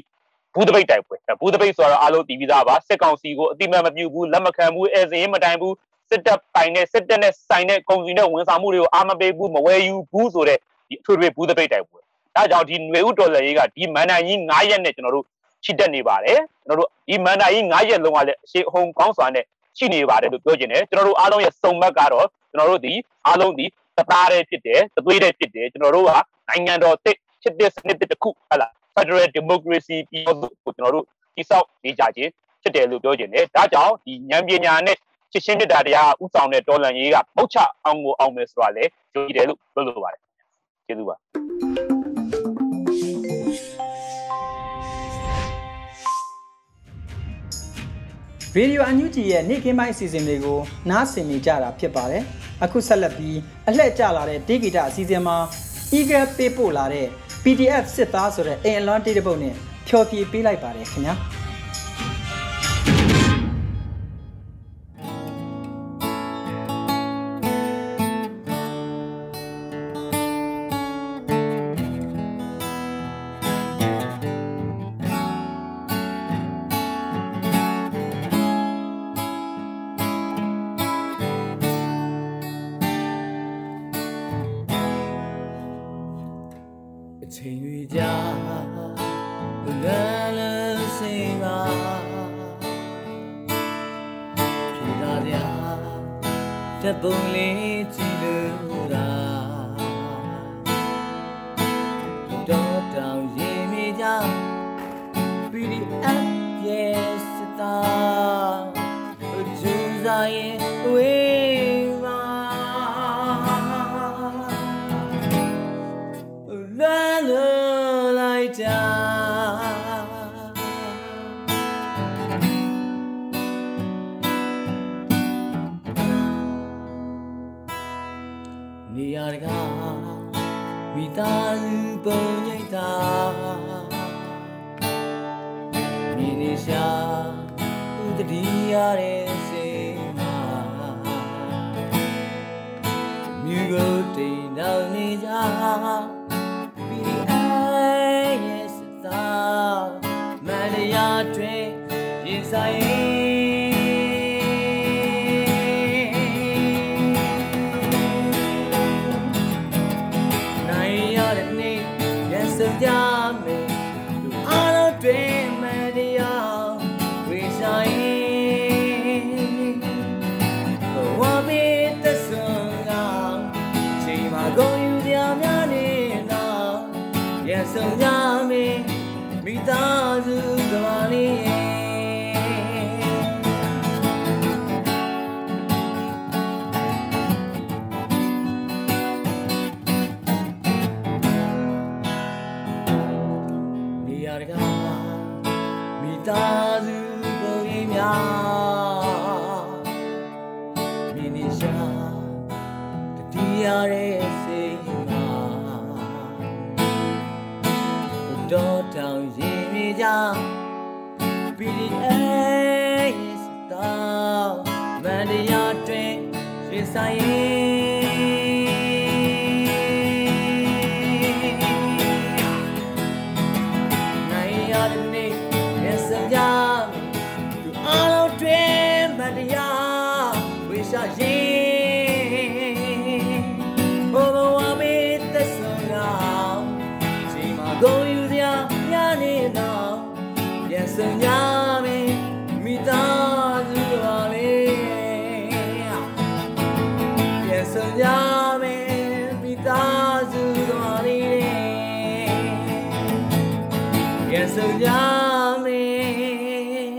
ဘူးတပိတ်တိုက်ပွဲဘူးတပိတ်ဆိုတော့အားလုံးတည်ပြီးသားပါစစ်ကောင်စီကိုအတိမတ်မပြုဘူးလက်မခံဘူးအဲစရင်မတိုင်ဘူးစစ်တပ်ပိုင်နဲ့စစ်တပ်နဲ့ဆိုင်တဲ့ကုန်စည်နဲ့ဝန်ဆောင်မှုတွေကိုအာမပေးဘူးမဝယ်ယူဘူးဆိုတဲ့ဒီအထွေထွေဘူးတပိတ်တိုက်ပွဲဒါကြောင့်ဒီຫນွေဥတော်လည်းရေးကဒီမန်နိုင်ကြီး9ရက်နဲ့ကျွန်တော်တို့ချစ်တက်နေပါတယ်ကျွန်တော်တို့ဒီမန်နိုင်ကြီး9ရက်လုံးကလည်းအရှိအဟုန်ကောင်းစွာနဲ့ရှိနေပါတယ်လို့ပြောချင်တယ်ကျွန်တော်တို့အားလုံးရဲ့စုံမက်ကတော့ကျွန်တော်တို့ဒီအားလုံးဒီ တသားတည်းဖြစ်တယ်တသွေးတည်းဖြစ်တယ်ကျွန်တော်တို့ကနိုင်ငံတော်တစ်ချစ်တဲ့စနစ်တစ်ခုဟလာ Federal Democracy ပြည်ကိုကျွန်တော်တို့တိဆောက်နေကြခြင်းဖြစ်တယ်လို့ပြောချင်တယ်ဒါကြောင့်ဒီဉာဏ်ပညာနဲ့ချစ်ချင်းမြတ်တာတရားဥဆောင်တဲ့တော်လန်ရေးကပုတ်ချအောင်ကိုအောင်မယ်ဆိုတာလေကြိုးကြည့်တယ်လို့ပြောလိုပါတယ်ကျေးဇူးပါ ရေဒီယိုအန်ယူဂျီရဲ့နေ့ခင်းပိုင်းအစီအစဉ်တွေကိုနားဆင်နေကြတာဖြစ်ပါတယ်။အခုဆက်လက်ပြီးအလှည့်ကျလာတဲ့ဒေဂီတာအစီအစဉ်မှာ Eagle ပေးပို့လာတဲ့ PDF စစ်သားဆိုတဲ့အိမ်အလွန်တေးတပုတ်နဲ့ဖြော်ပြပေးလိုက်ပါတယ်ခင်ဗျာ။ တပုံလေးကြ I am. ပြန်စင်ကြမယ်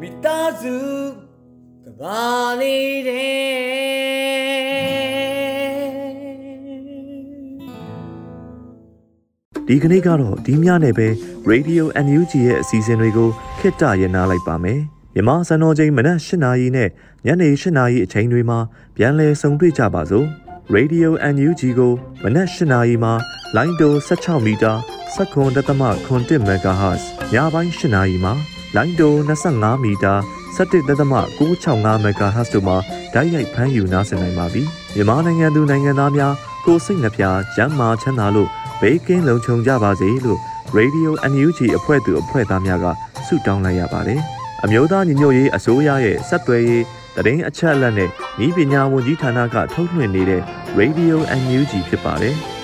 မိသားစုကဘာလေးတဲ့ဒီကနေ့ကတော့ဒီညနဲ့ပဲ Radio NUG ရဲ့အစီအစဉ်တွေကိုခਿੱတရနာလိုက်ပါမယ်မြန်မာစံတော်ချိန်မနက်၈နာရီနဲ့ညနေ၈နာရီအချိန်တွေမှာပြန်လည်ဆုံတွေ့ကြပါစို့ Radio NUG ကိုမနက်၈နာရီမှာ လိုင်းတို16မီတာ7.3 MHz ညပိုင်း၈နာရီမှာလိုင်းတို25မီတာ17.665 MHz တို့မှာဓာတ်ရိုက်ဖမ်းယူနားဆင်နိုင်ပါပြီမြန်မာနိုင်ငံသူနိုင်ငံသားများကိုယ်စိတ်နှပြကျန်းမာချမ်းသာလို့ဘေးကင်းလုံခြုံကြပါစေလို့ Radio NUG အဖွဲ့သူအဖွဲ့သားများကဆုတောင်းလိုက်ရပါတယ်။အမျိုးသားညီညွတ်ရေးအစိုးရရဲ့စက်သွယ်ရေးတရင်အချက်အလက်နဲ့ဤပညာဝန်ကြီးဌာနကထုတ်လွှင့်နေတဲ့ Radio NUG ဖြစ်ပါတယ်။